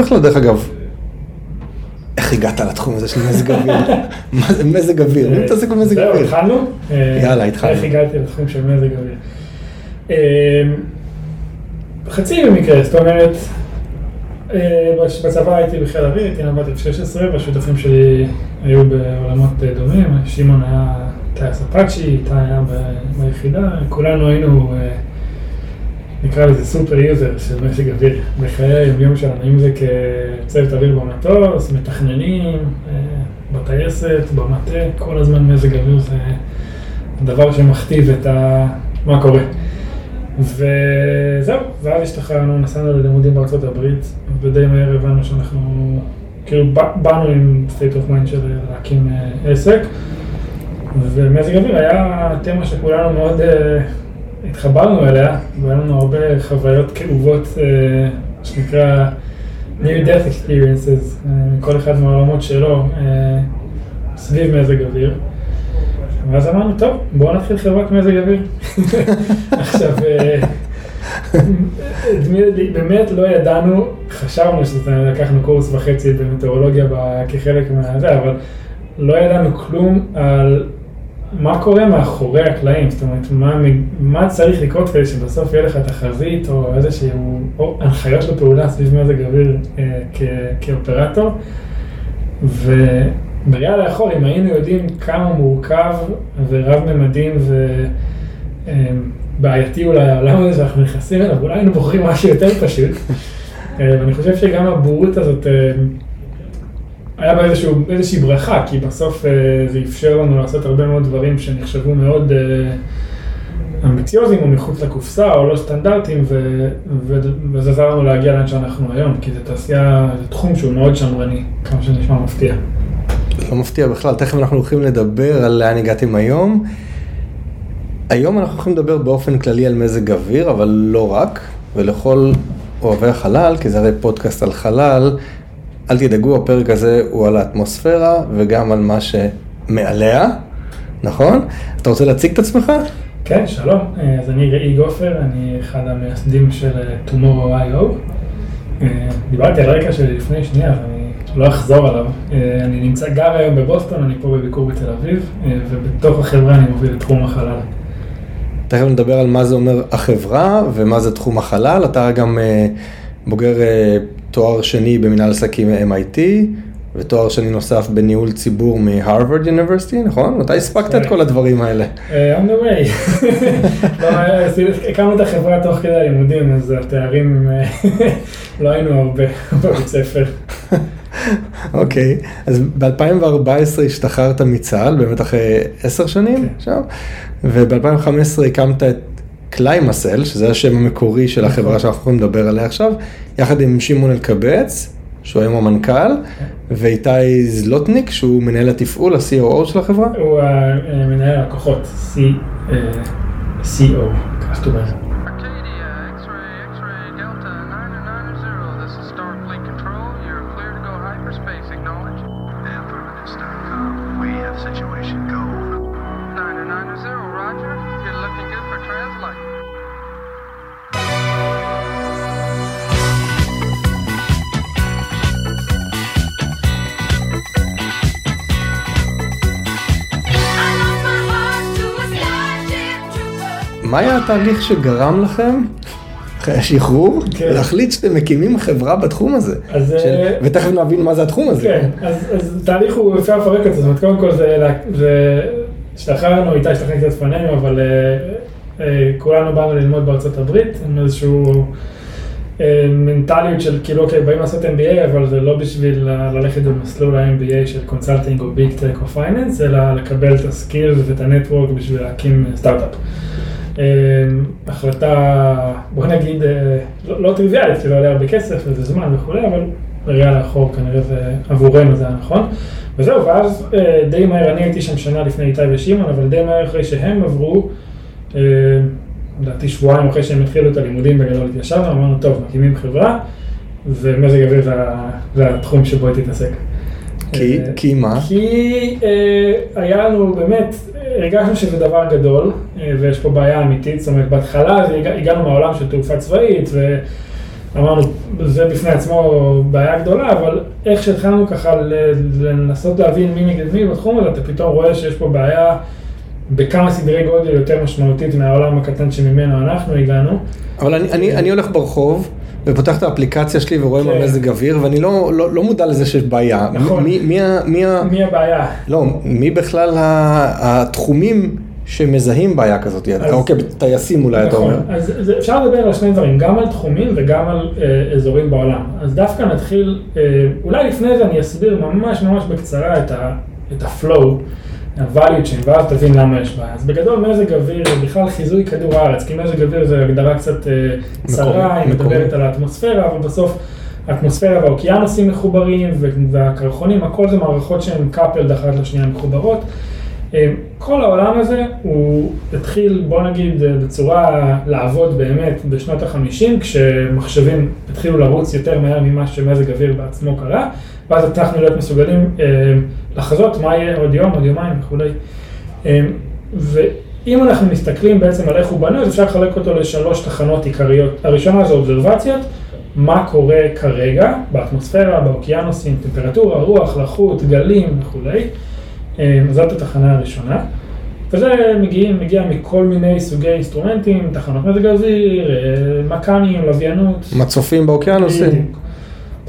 בכלל, דרך אגב, איך הגעת לתחום הזה של מזג אוויר? מה זה מזג אוויר? מי מתעסק במזג זהו, אוויר? התחלנו? יאללה, אה, התחלנו. איך הגעתי לתחום של מזג אוויר? אה, חצי במקרה, זאת אומרת, אה, בצבא הייתי בחיל האוויר, הייתי נווט F-16, והשותפים שלי היו בעולמות אה, דומים, שמעון היה טייס אפאצ'י, איתי היה ביחידה, כולנו היינו, אה, נקרא לזה super user של מזג אוויר בחיי היום-יום שלנו, אם זה כצוות אוויר במטוס, מתכננים, אה, בטייסת, במטה, כל הזמן מזג אוויר זה הדבר שמכתיב את ה... מה קורה. וזהו, ואז השתחררנו, נסענו ללימודים בארצות הברית, ודי מהר הבנו שאנחנו, כאילו בא- באנו עם state of mind של להקים אה, עסק, ומזג אוויר היה תמה שכולנו מאוד אה, התחברנו אליה, והיו לנו הרבה חוויות כאובות, אה, מה שנקרא near death experiences, אה, כל אחד מהעולמות שלו, אה, סביב מזג אוויר. ואז אמרנו, טוב, בואו נתחיל חברת מזג אוויר. עכשיו, באמת לא ידענו, חשבנו שזה, לקחנו קורס וחצי במטאורולוגיה כחלק מהזה, אבל לא ידענו כלום על מה קורה מאחורי הקלעים, זאת אומרת, מה, מה צריך לקרות כדי שבסוף יהיה לך תחזית או איזשהו, או הנחיות לפעולה סביב מזג אוויר אה, כאופרטור. ובראייה לאחור, אם היינו יודעים כמה מורכב ורב-ממדים ובעייתי אולי העולם הזה שאנחנו נכנסים אליו, אולי היינו בוחרים משהו יותר פשוט. אה, ואני חושב שגם הבורות הזאת, אה, היה בה איזשהו, איזושהי ברכה, כי בסוף אה, זה אפשר לנו לעשות הרבה מאוד דברים שנחשבו מאוד אה, אמביציוזיים או מחוץ לקופסה או לא סטנדרטיים, ו- ו- וזה עזר לנו להגיע לאן שאנחנו היום, כי זה תעשייה, זה תחום שהוא מאוד שמרני, כמה שנשמע מפתיע. לא מפתיע בכלל, תכף אנחנו הולכים לדבר על לאן הגעתם היום. היום אנחנו הולכים לדבר באופן כללי על מזג אוויר, אבל לא רק, ולכל אוהבי החלל, כי זה הרי פודקאסט על חלל, אל תדאגו, הפרק הזה הוא על האטמוספירה וגם על מה שמעליה, נכון? אתה רוצה להציג את עצמך? כן, שלום, אז אני ראי גופר, אני אחד המייסדים של אה, Tomorrow.io. אה, דיברתי על הרקע שלי לפני שנייה, אז אני לא אחזור עליו. אה, אני נמצא, גר היום בבוסטון, אני פה בביקור בתל אביב, ובתוך החברה אני מוביל את תחום החלל. תכף נדבר על מה זה אומר החברה ומה זה תחום החלל. אתה גם בוגר תואר שני במנהל עסקים מ-MIT ותואר שני נוסף בניהול ציבור מהרווארד יוניברסיטי, נכון? מתי הספקת את כל הדברים האלה? אה, on the way. לא, אה, הקמנו את החברה תוך כדי הלימודים, אז התארים, אה, לא היינו הרבה בבית ספר. אוקיי, אז ב-2014 השתחררת מצה"ל, באמת אחרי עשר שנים כן. עכשיו, וב-2015 הקמת את קליימסל, שזה השם המקורי של החברה שאנחנו יכולים לדבר עליה עכשיו, יחד עם שמעון אלקבץ, שהוא היום המנכ"ל, ואיתי זלוטניק, שהוא מנהל התפעול, ה-COO של החברה. הוא אה, מנהל לקוחות, C, אה, CO, customer. מה היה התהליך שגרם לכם, אחרי השחרור, כן. להחליט שאתם מקימים חברה בתחום הזה? אז, של- אה, ותכף נבין מה זה התחום הזה. כן, אז, אז תהליך הוא, אפשר לפרק את זה, זאת אומרת, קודם כל זה, זה, השתחררנו, איתי השתחרר קצת לפנינו, אבל אה, אה, כולנו באנו ללמוד בארצות הברית, עם איזשהו אה, מנטליות של כאילו, אוקיי, באים לעשות MBA, אבל זה לא בשביל ללכת במסלול ה-MBA של consulting או big tech או finance, אלא לקבל את ה skills ואת ה network בשביל להקים סטארט-אפ. אה, החלטה, בוא נגיד, אה, לא, לא טריוויאלית, כי לא עולה הרבה כסף וזה זמן וכולי, אבל בראייה לאחור כנראה זה עבורנו זה היה נכון. וזהו, ואז אה, די מהר, אני הייתי שם שנה לפני איתי ושמעון, אבל די מהר אחרי שהם עברו, אה, לדעתי שבועיים אחרי שהם התחילו את הלימודים בגדול התיישבנו, אמרנו, טוב, מקימים חברה, ומזג אוויר זה התחום שבו היא תתעסק. כי, אה, כי מה? כי אה, היה לנו באמת, הרגשנו שזה דבר גדול, אה, ויש פה בעיה אמיתית, זאת אומרת, בהתחלה הגענו מהעולם של תעופה צבאית, אמרנו, זה בפני עצמו בעיה גדולה, אבל איך שהתחלנו ככה לנסות להבין מי נגד מי בתחום הזה, אתה פתאום רואה שיש פה בעיה בכמה סדרי גודל יותר משמעותית מהעולם הקטן שממנו אנחנו הגענו. אבל אני, אני, אני הולך ברחוב ופותח את האפליקציה שלי ורואה כן. מה מזג אוויר ואני לא, לא, לא מודע לזה שיש בעיה. נכון. מי, מי, מי, מי הבעיה? לא, מי בכלל התחומים שמזהים בעיה כזאת? אז- אוקיי, טייסים אולי אתה אומר. נכון, אז זה, אפשר לדבר על שני דברים, גם על תחומים וגם על אה, אזורים בעולם. אז דווקא נתחיל, אה, אולי לפני זה אני אסביר ממש ממש בקצרה את, ה, את ה-flow, ה-value chain, ואז תבין למה יש בעיה. אז בגדול מזג אוויר, בכלל חיזוי כדור הארץ, כי מזג אוויר זה הגדרה קצת אה, צרה, היא. מדברת על האטמוספירה, אבל בסוף האטמוספירה והאוקיינוסים מחוברים, והקרחונים, הכל זה מערכות שהן coupled אחת לשנייה מחוברות. אה, כל העולם הזה הוא התחיל, בוא נגיד, אה, בצורה לעבוד באמת בשנות ה-50, כשמחשבים התחילו לרוץ יותר מהר ממה שמזג אוויר בעצמו קרה, ואז הצלחנו להיות מסוגלים לחזות מה יהיה עוד יום, עוד יומיים וכולי. אה, ואם אנחנו מסתכלים בעצם על איך הוא בנוי, אז אפשר לחלק אותו לשלוש תחנות עיקריות. הראשונה זה אובזרבציות, מה קורה כרגע באטמוספירה, באוקיינוסים, טמפרטורה, רוח, לחות, גלים וכולי. אה, זאת התחנה הראשונה. וזה מגיעים, מגיע מכל מיני סוגי instrumentים, תחנות מזג אוויר, אה, מכ"מים, לוויינות. מצופים באוקיינוסים.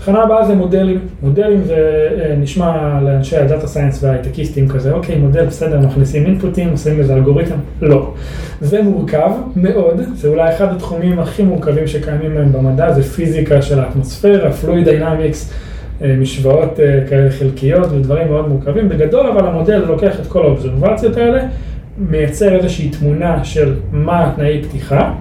התחנה הבאה זה מודלים. מודלים זה אה, נשמע לאנשי ה data science וההייטקיסטים כזה, אוקיי, מודל בסדר, מכניסים inputים, עושים איזה אלגוריתם. לא. זה מורכב מאוד, זה אולי אחד התחומים הכי מורכבים שקיימים היום במדע, זה פיזיקה של האטמוספירה, fluid dynamics, משוואות אה, כאלה חלקיות ודברים מאוד מורכבים. בגדול אבל המודל לוקח את כל ה observationות האלה, מייצר איזושהי תמונה של מה התנאי פתיחה,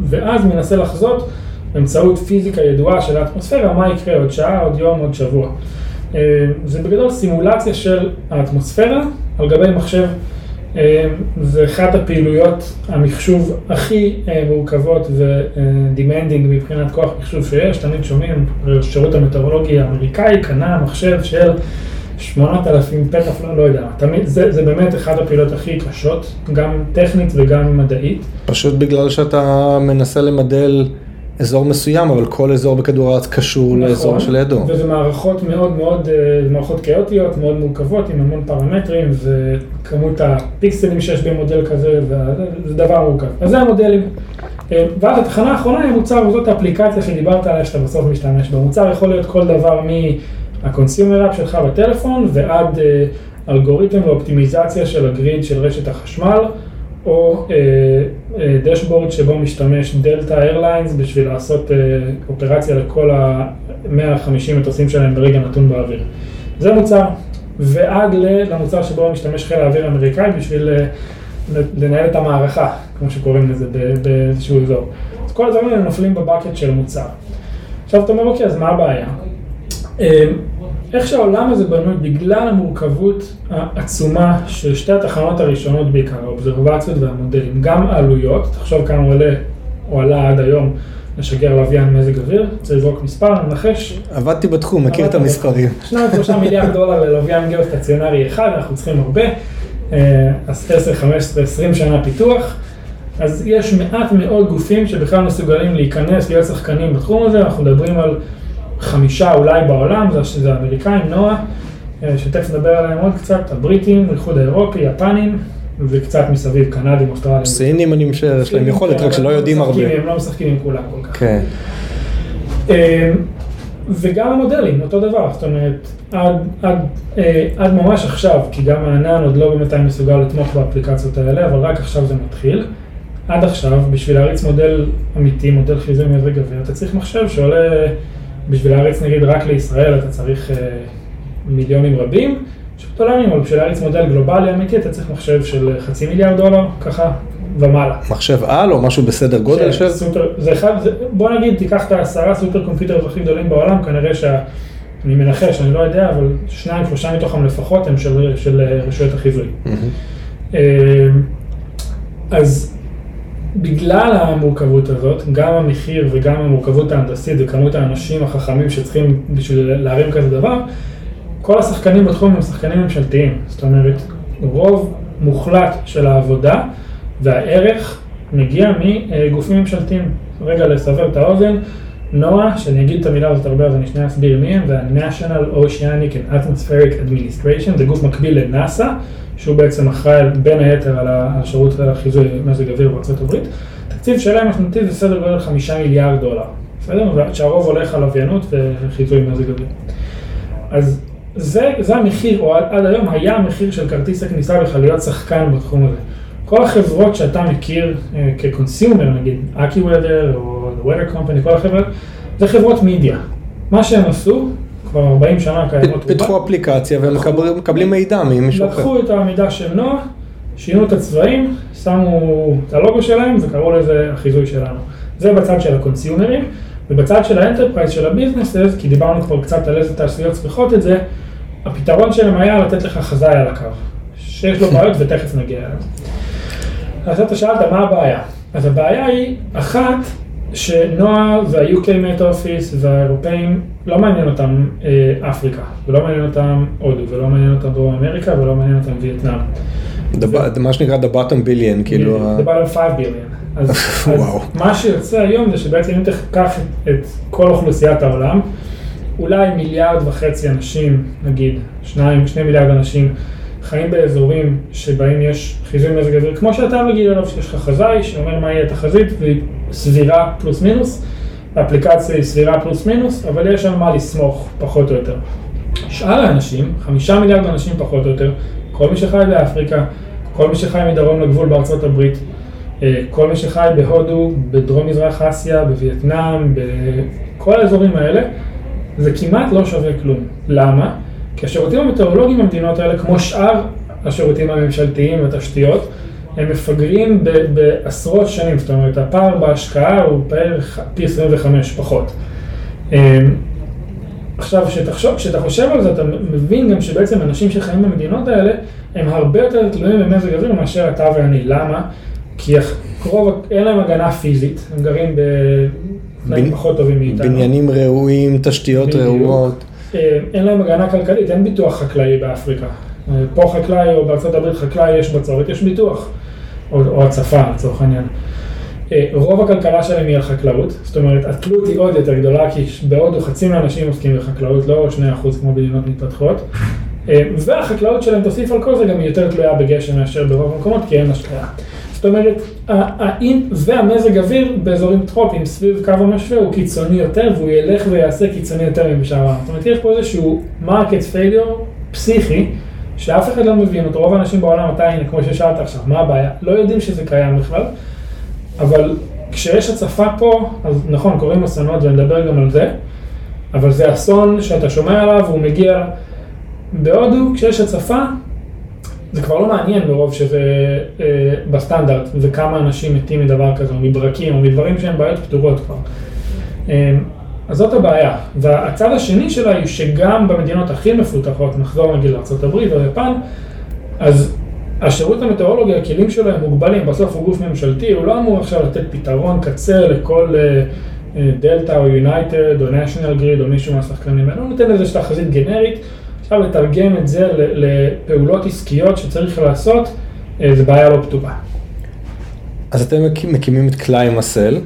ואז מנסה לחזות באמצעות פיזיקה ידועה של האטמוספירה, מה יקרה עוד שעה, עוד יום, עוד שבוע. אה, זה בגדול סימולציה של האטמוספירה על גבי מחשב. אה, זה אחת הפעילויות המחשוב הכי אה, מורכבות ו-demanding מבחינת כוח מחשוב שיש, תמיד שומעים, השירות המטאורולוגי האמריקאי קנה מחשב של 8,000 פטאפ, לא, לא יודע, תמיד, זה, זה באמת אחת הפעילויות הכי קשות, גם טכנית וגם מדעית. פשוט בגלל שאתה מנסה למדל אזור מסוים, אבל כל אזור בכדור הארץ קשור לאזור נכון, שלידו. וזה מערכות מאוד מאוד, אה, מערכות כאוטיות, מאוד מורכבות, עם המון פרמטרים, וכמות הפיקסלים שיש במודל כזה, זה דבר מורכב. אז זה המודלים. אה, ואז התחנה האחרונה היא המוצר, וזאת האפליקציה שדיברת עליה, שאתה בסוף משתמש בה. מוצר יכול להיות כל דבר מה-consumer app שלך בטלפון, ועד אה, אלגוריתם ואופטימיזציה של הגריד של רשת החשמל. או דשבורד שבו משתמש דלתא איירליינס בשביל לעשות אה, אופרציה לכל ה-150 מטוסים שלהם ברגע נתון באוויר. זה מוצר, ועד למוצר שבו משתמש חיל האוויר האמריקאי בשביל אה, לנהל את המערכה, כמו שקוראים לזה באיזשהו אזור. אז כל הדברים האלה נופלים בבקט של מוצר. עכשיו אתה אומר, אוקיי, אז מה הבעיה? איך שהעולם הזה בנוי, בגלל המורכבות העצומה של שתי התחנות הראשונות בעיקר, האובזרבציות והמודלים, גם העלויות, תחשוב כמה עולה או עלה עד היום לשגר לוויין מזג אוויר, צריך לזרוק מספר, ננחש. עבדתי בתחום, מכיר את המספרים. שניים שלושה מיליארד דולר ללוויין גיאו-סטציונרי אחד, אנחנו צריכים הרבה, אה, אז 10, 15, 20 שנה פיתוח. אז יש מעט מאוד גופים שבכלל מסוגלים להיכנס, להיות שחקנים בתחום הזה, אנחנו מדברים על חמישה אולי בעולם, זה, זה האמריקאים, נועה, אה, שתכף נדבר עליהם עוד קצת, הבריטים, האיחוד האירופי, יפנים, וקצת מסביב, קנדים, אוסטרלים. סינים אני משער, יש להם יכולת, רק שלא יודעים הרבה. הם לא משחקים עם כולם כל כך. כן. אה, וגם המודלים, אותו דבר, זאת אומרת, עד, עד, אה, עד ממש עכשיו, כי גם הענן עוד לא באמת היה מסוגל לתמוך באפליקציות האלה, אבל רק עכשיו זה מתחיל. עד עכשיו, בשביל להריץ מודל אמיתי, מודל חיזוי מזג אוויר, אתה צריך מחשב שעולה, בשביל להריץ נגיד רק לישראל, אתה צריך אה, מיליונים רבים של דולרים, אבל בשביל להריץ מודל גלובלי אמיתי, אתה צריך מחשב של חצי מיליארד דולר, ככה ומעלה. מחשב על או משהו בסדר גודל של? סופר, זה אחד, זה, בוא נגיד, תיקח את העשרה סופר קומפיוטרים הכי גדולים בעולם, כנראה שה... אני מנחש, אני לא יודע, אבל שניים, שלושה מתוכם לפחות הם של, של אה, רשויות החיזוי. אה, אז בגלל המורכבות הזאת, גם המחיר וגם המורכבות ההנדסית וכמות האנשים החכמים שצריכים בשביל להרים כזה דבר, כל השחקנים בתחום הם שחקנים ממשלתיים. זאת אומרת, רוב מוחלט של העבודה והערך מגיע מגופים ממשלתיים. רגע, לסבר את האוזן, נועה, שאני אגיד את המילה הזאת הרבה אז אני שנייה אסביר מי הם, זה ה-National Oceanic and Atmospheric Administration, זה גוף מקביל לנאסא, שהוא בעצם אחראי בין היתר על ה- על שירות חיזוי מזג אוויר בארצות הברית. התקציב שלהם השנתי זה סדר גודל חמישה מיליארד דולר, בסדר? שהרוב הולך על לוויינות וחיזוי מזג אוויר. אז זה, זה המחיר, או עד, עד היום היה המחיר של כרטיס הכניסה בכלל להיות שחקן בתחום הזה. כל החברות שאתה מכיר אה, כקונסיומר, נגיד וודר או The Weather Company, כל החברות, זה חברות מידיה. מה שהם עשו, כבר 40 שנה קיימות, פיתחו אפליקציה והם מקבל- מקבלים מידע ממישהו אחר. לקחו את המידע של נועה, שינו את הצבעים, שמו את הלוגו שלהם וקראו לזה החיזוי שלנו. זה בצד של ה consumerים, ובצד של ה enterprise, של ה businesses, כי דיברנו כבר קצת על איזה תעשיות צריכות את זה, הפתרון שלהם היה לתת לך חזאי על הקו, שיש לו בעיות ותכף נגיע אליו. אז אתה שאלת מה הבעיה. אז הבעיה היא, אחת, ש NOAA וה-UK Met Office והאירופאים, לא מעניין אותם אה, אפריקה, ולא מעניין אותם הודו, ולא מעניין אותם דרום אמריקה, ולא מעניין אותם וייטנאם. The- מה שנקרא the bottom billion, כאילו, זה בא ל-5 ביליון. אז, אז. מה שיוצא היום זה שבעצם אם תיקח את כל אוכלוסיית העולם, אולי מיליארד וחצי אנשים, נגיד, שניים, שני מיליארד אנשים, חיים באזורים שבהם יש חיזוי מזג אוויר, כמו שאתה רגיל אליו, שיש לך חזאי שאומר מה יהיה התחזית, והיא סבירה פלוס מינוס, האפליקציה היא סבירה פלוס מינוס, אבל יש על מה לסמוך, פחות או יותר. שאר האנשים, חמישה מיליארד אנשים פחות או יותר, כל מי שחי באפריקה, כל מי שחי מדרום לגבול בארצות הברית, אה, כל מי שחי בהודו, בדרום מזרח אסיה, בווייטנאם, בכל האזורים האלה, זה כמעט לא שווה כלום. למה? כי השירותים המטאורולוגיים במדינות האלה, כמו שאר השירותים הממשלתיים והתשתיות, הם מפגרים ב- בעשרות שנים, זאת אומרת, הפער בהשקעה הוא בערך פי 25 פחות. אה, עכשיו, כשתחשוב, כשאתה חושב על זה, אתה מבין גם שבעצם אנשים שחיים במדינות האלה, הם הרבה יותר תלויים במזג אוויר מאשר אתה ואני. למה? כי רוב, אין להם הגנה פיזית, הם גרים בתנאים פחות טובים מאיתנו. בניינים ראויים, תשתיות בדיוק. ראויות. אה, אין להם הגנה כלכלית, אין ביטוח חקלאי באפריקה. אה, פה חקלאי או בארצות הברית חקלאי יש בצורת, יש ביטוח. או, או הצפה לצורך העניין. אה, רוב הכלכלה שלהם היא על חקלאות, זאת אומרת התלות היא עוד יותר גדולה כי בהודו חצי מהאנשים עוסקים בחקלאות, לא 2% כמו במדינות מתפתחות. והחקלאות שלהם תוסיף על כל זה גם היא יותר תלויה בגשם מאשר ברוב המקומות כי אין השקעה. זאת אומרת, ה- האם והמזג אוויר באזורים טרופיים סביב קו המשווה הוא קיצוני יותר והוא ילך ויעשה קיצוני יותר מבשאר העולם. זאת אומרת, יש פה איזשהו market failure פסיכי שאף אחד לא מבין אותו, רוב האנשים בעולם עדיין, כמו ששאלת עכשיו, מה הבעיה? לא יודעים שזה קיים בכלל, אבל כשיש הצפה פה, אז נכון, קורים אסונות ונדבר גם על זה, אבל זה אסון שאתה שומע עליו והוא מגיע בהודו, כשיש הצפה, זה כבר לא מעניין מרוב שזה אה, בסטנדרט וכמה אנשים מתים מדבר כזה, או מברקים, או מדברים שהם בעיות פתורות כבר. אה, אז זאת הבעיה. והצד השני שלה היא שגם במדינות הכי מפותחות, נחזור נגיד לארה"ב או יפן, אז השירות המטאורולוגי, הכלים שלו הם מוגבלים, בסוף הוא גוף ממשלתי, הוא לא אמור עכשיו לתת פתרון קצה לכל אה, אה, דלתא או יונייטד או national grid או מישהו מהשחקנים הוא נותן איזה תחזית גנרית, עכשיו לתרגם את זה לפעולות עסקיות שצריך לעשות, אה, זה בעיה לא פתורה. אז אתם מק- מקימים את קליימסל,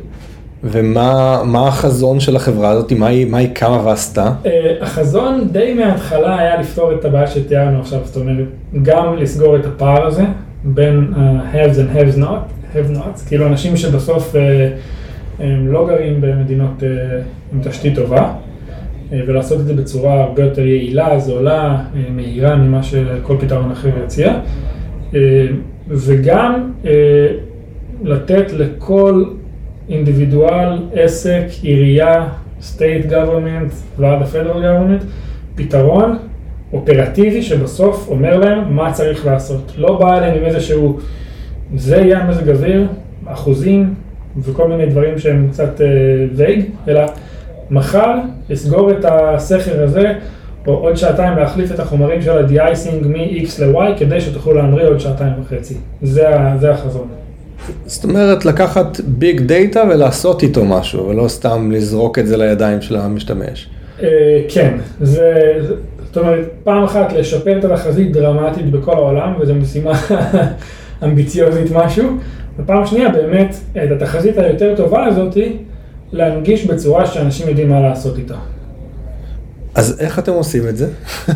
ומה מה החזון של החברה הזאת, מה היא, מה היא קמה ועשתה? אה, החזון די מההתחלה היה לפתור את הבעיה שתיארנו עכשיו, זאת אומרת, גם לסגור את הפער הזה בין ה-haves and haves not, have nots, כאילו אנשים שבסוף אה, הם לא גרים במדינות אה, עם תשתית טובה, אה, ולעשות את זה בצורה הרבה יותר יעילה, זולה, אה, מהירה ממה שכל פתרון אחר יציע, אה, וגם אה, לתת לכל אינדיבידואל, עסק, עירייה, state government ועד ה-federal government, פתרון אופרטיבי שבסוף אומר להם מה צריך לעשות. לא בא אליהם עם איזשהו, זה יהיה המזג אוויר, אחוזים וכל מיני דברים שהם קצת וייג, אלא מחר לסגור את הסכר הזה, או עוד שעתיים להחליף את החומרים של ה-de-icing מ-X ל-Y כדי שתוכלו להמריא עוד שעתיים וחצי. זה, זה החזון. זאת אומרת, לקחת ביג דאטה ולעשות איתו משהו, ולא סתם לזרוק את זה לידיים של המשתמש. אה, כן, זה, זה- זאת אומרת, פעם אחת לשפר את התחזית דרמטית בכל העולם, וזו משימה אמביציוזית משהו, ופעם שנייה באמת, את התחזית היותר טובה הזאתי, להנגיש בצורה שאנשים יודעים מה לעשות איתה. אז איך אתם עושים את זה?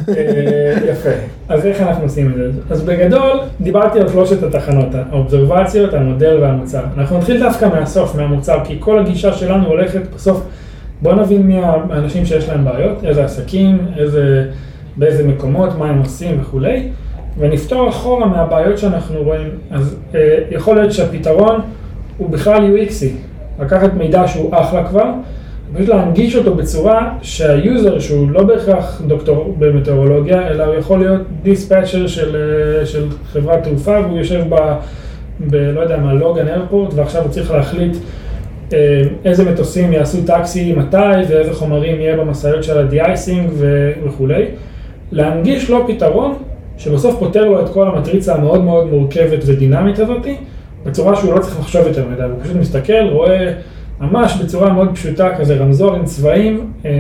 אה, יפה. אז איך אנחנו עושים את זה? אז בגדול, דיברתי על שלושת התחנות, האובזרבציות, המודל והמוצר. אנחנו נתחיל דווקא מהסוף, מהמוצר, כי כל הגישה שלנו הולכת בסוף, בוא נבין מי האנשים שיש להם בעיות, איזה עסקים, איזה, באיזה מקומות, מה הם עושים וכולי, ונפתור אחורה מהבעיות שאנחנו רואים. אז אה, יכול להיות שהפתרון הוא בכלל UXי, לקחת מידע שהוא אחלה כבר, פשוט להנגיש אותו בצורה שה user, שהוא לא בהכרח דוקטור במטאורולוגיה, אלא הוא יכול להיות dispatcher של, אה, של חברת תעופה, והוא יושב ב... ב... לא יודע מה, לוגן airport, ועכשיו הוא צריך להחליט אה, איזה מטוסים יעשו טקסי מתי, ואיזה חומרים יהיה במשאיות של ה de-icing וכולי. להנגיש לו פתרון שבסוף פותר לו את כל המטריצה המאוד מאוד מורכבת ודינמית הזאתי, בצורה שהוא לא צריך לחשוב יותר מדי, הוא פשוט מסתכל, רואה ממש בצורה מאוד פשוטה, כזה רמזור עם צבעים, אה,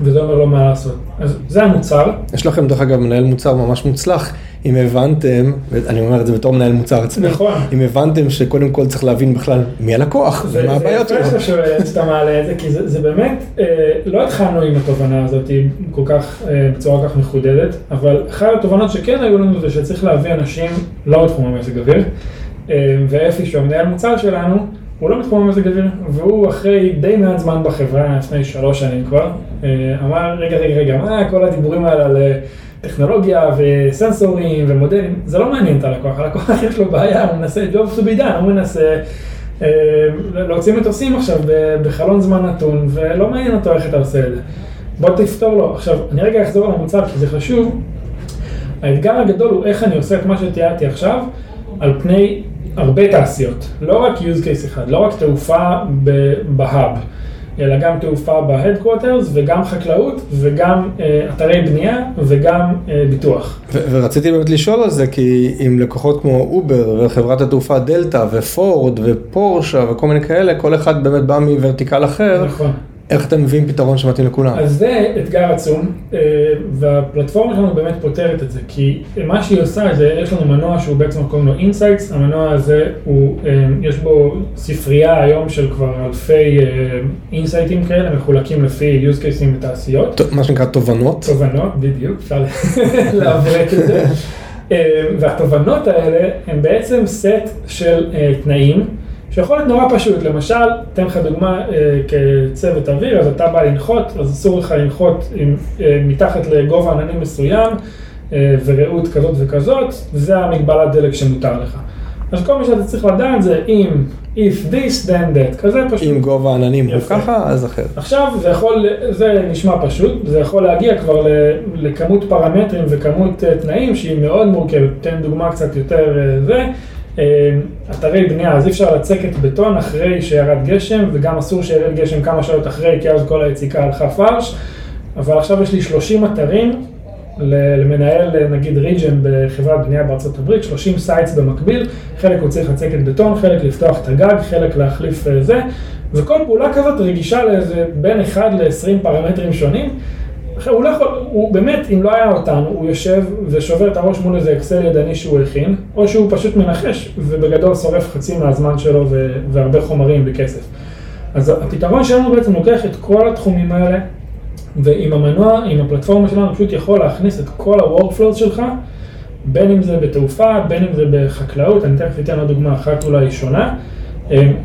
וזה אומר לו מה לעשות. אז זה המוצר. יש לכם דרך אגב מנהל מוצר ממש מוצלח, אם הבנתם, ואני אומר את זה בתור מנהל מוצר עצמי, נכון. אם הבנתם שקודם כל צריך להבין בכלל מי הלקוח זה- ומה הבעיות זה שלו. יפה שאתה- מעלה את זה, כי זה, זה באמת, אה, לא התחלנו עם התובנה הזאת כל כך, אה, בצורה כל כך מחודדת, אבל אחת התובנות שכן היו לנו זה שצריך להביא אנשים לא בתחום המזג אוויר, ואפי שהוא המנהל מוצר שלנו, הוא לא בתחום המזג אוויר, והוא אחרי די מעט זמן בחברה, לפני שלוש שנים כבר, אה, אמר, רגע, רגע, רגע, מה כל הדיבורים האלה על אה, טכנולוגיה וסנסורים ומודלים, זה לא מעניין את הלקוח, הלקוח יש לו בעיה, הוא מנסה jobs to הוא מנסה אה, להוציא מטוסים עכשיו בחלון זמן נתון, ולא מעניין אותו איך אתה עושה את זה. בוא תפתור לו. עכשיו, אני רגע אחזור למוצר כי זה חשוב. האתגר הגדול הוא איך אני עושה את מה שתיארתי עכשיו, על פני הרבה תעשיות. לא רק use case אחד, לא רק תעופה בהאב, אלא גם תעופה ב-headquarters וגם חקלאות וגם אה, אתרי בנייה וגם אה, ביטוח. ורציתי באמת לשאול על זה, כי עם לקוחות כמו אובר וחברת התעופה דלתא ופורד ופורשה וכל מיני כאלה, כל אחד באמת בא מוורטיקל אחר, נכון. איך אתם מביאים פתרון שמתאים לכולם? אז זה אתגר עצום, אה, והפלטפורמה שלנו באמת פותרת את זה, כי מה שהיא עושה זה, יש לנו מנוע שהוא בעצם קוראים לו insights, המנוע הזה הוא, אה, יש בו ספרייה היום של כבר אלפי insightים כאלה, מחולקים לפי use cases בתעשיות. ת- מה שנקרא תובנות. תובנות, בדיוק, אפשר לעברת את זה. אה, והתובנות האלה הן בעצם סט של אה, תנאים, שיכול להיות נורא פשוט. למשל, אתן לך דוגמה אה, כצוות אוויר, אז אתה בא לנחות, אז אסור לך לנחות עם, אה, מתחת לגובה עננים מסוים, אה, ורעות כזאת וכזאת, זה המגבלת דלק שמותר לך. אז כל מה שאתה צריך לדעת זה אם, if this, then that, כזה פשוט. אם גובה העננים הוא. ככה, אז אחר. עכשיו זה יכול, זה נשמע פשוט, זה יכול להגיע כבר לכמות פרמטרים וכמות אה, תנאים שהיא מאוד מורכבת. תן דוגמה קצת יותר אה, זה. אתרי בנייה, אז אי אפשר לצקת בטון אחרי שירד גשם, וגם אסור שירד גשם כמה שעות אחרי, כי אז כל היציקה הלכה פייפן. אבל עכשיו יש לי 30 אתרים למנהל נגיד region בחברת בנייה בארצות הברית, 30 sites במקביל, חלק הוא צריך לצקת בטון, חלק לפתוח את הגג, חלק להחליף אה, זה, וכל פעולה כזאת רגישה לאיזה בין 1 ל-20 פרמטרים שונים. הוא לא יכול, הוא באמת, אם לא היה אותנו, הוא יושב ושובר את הראש מול איזה אקסל ידני שהוא הכין, או שהוא פשוט מנחש, ובגדול שורף חצי מהזמן שלו ו- והרבה חומרים וכסף. אז הפתרון שלנו בעצם לוקח את כל התחומים האלה, ועם המנוע, עם הפלטפורמה שלנו, פשוט יכול להכניס את כל ה-workflows שלך, בין אם זה בתעופה, בין אם זה בחקלאות, אני תכף אתן עוד דוגמה אחת אולי שונה,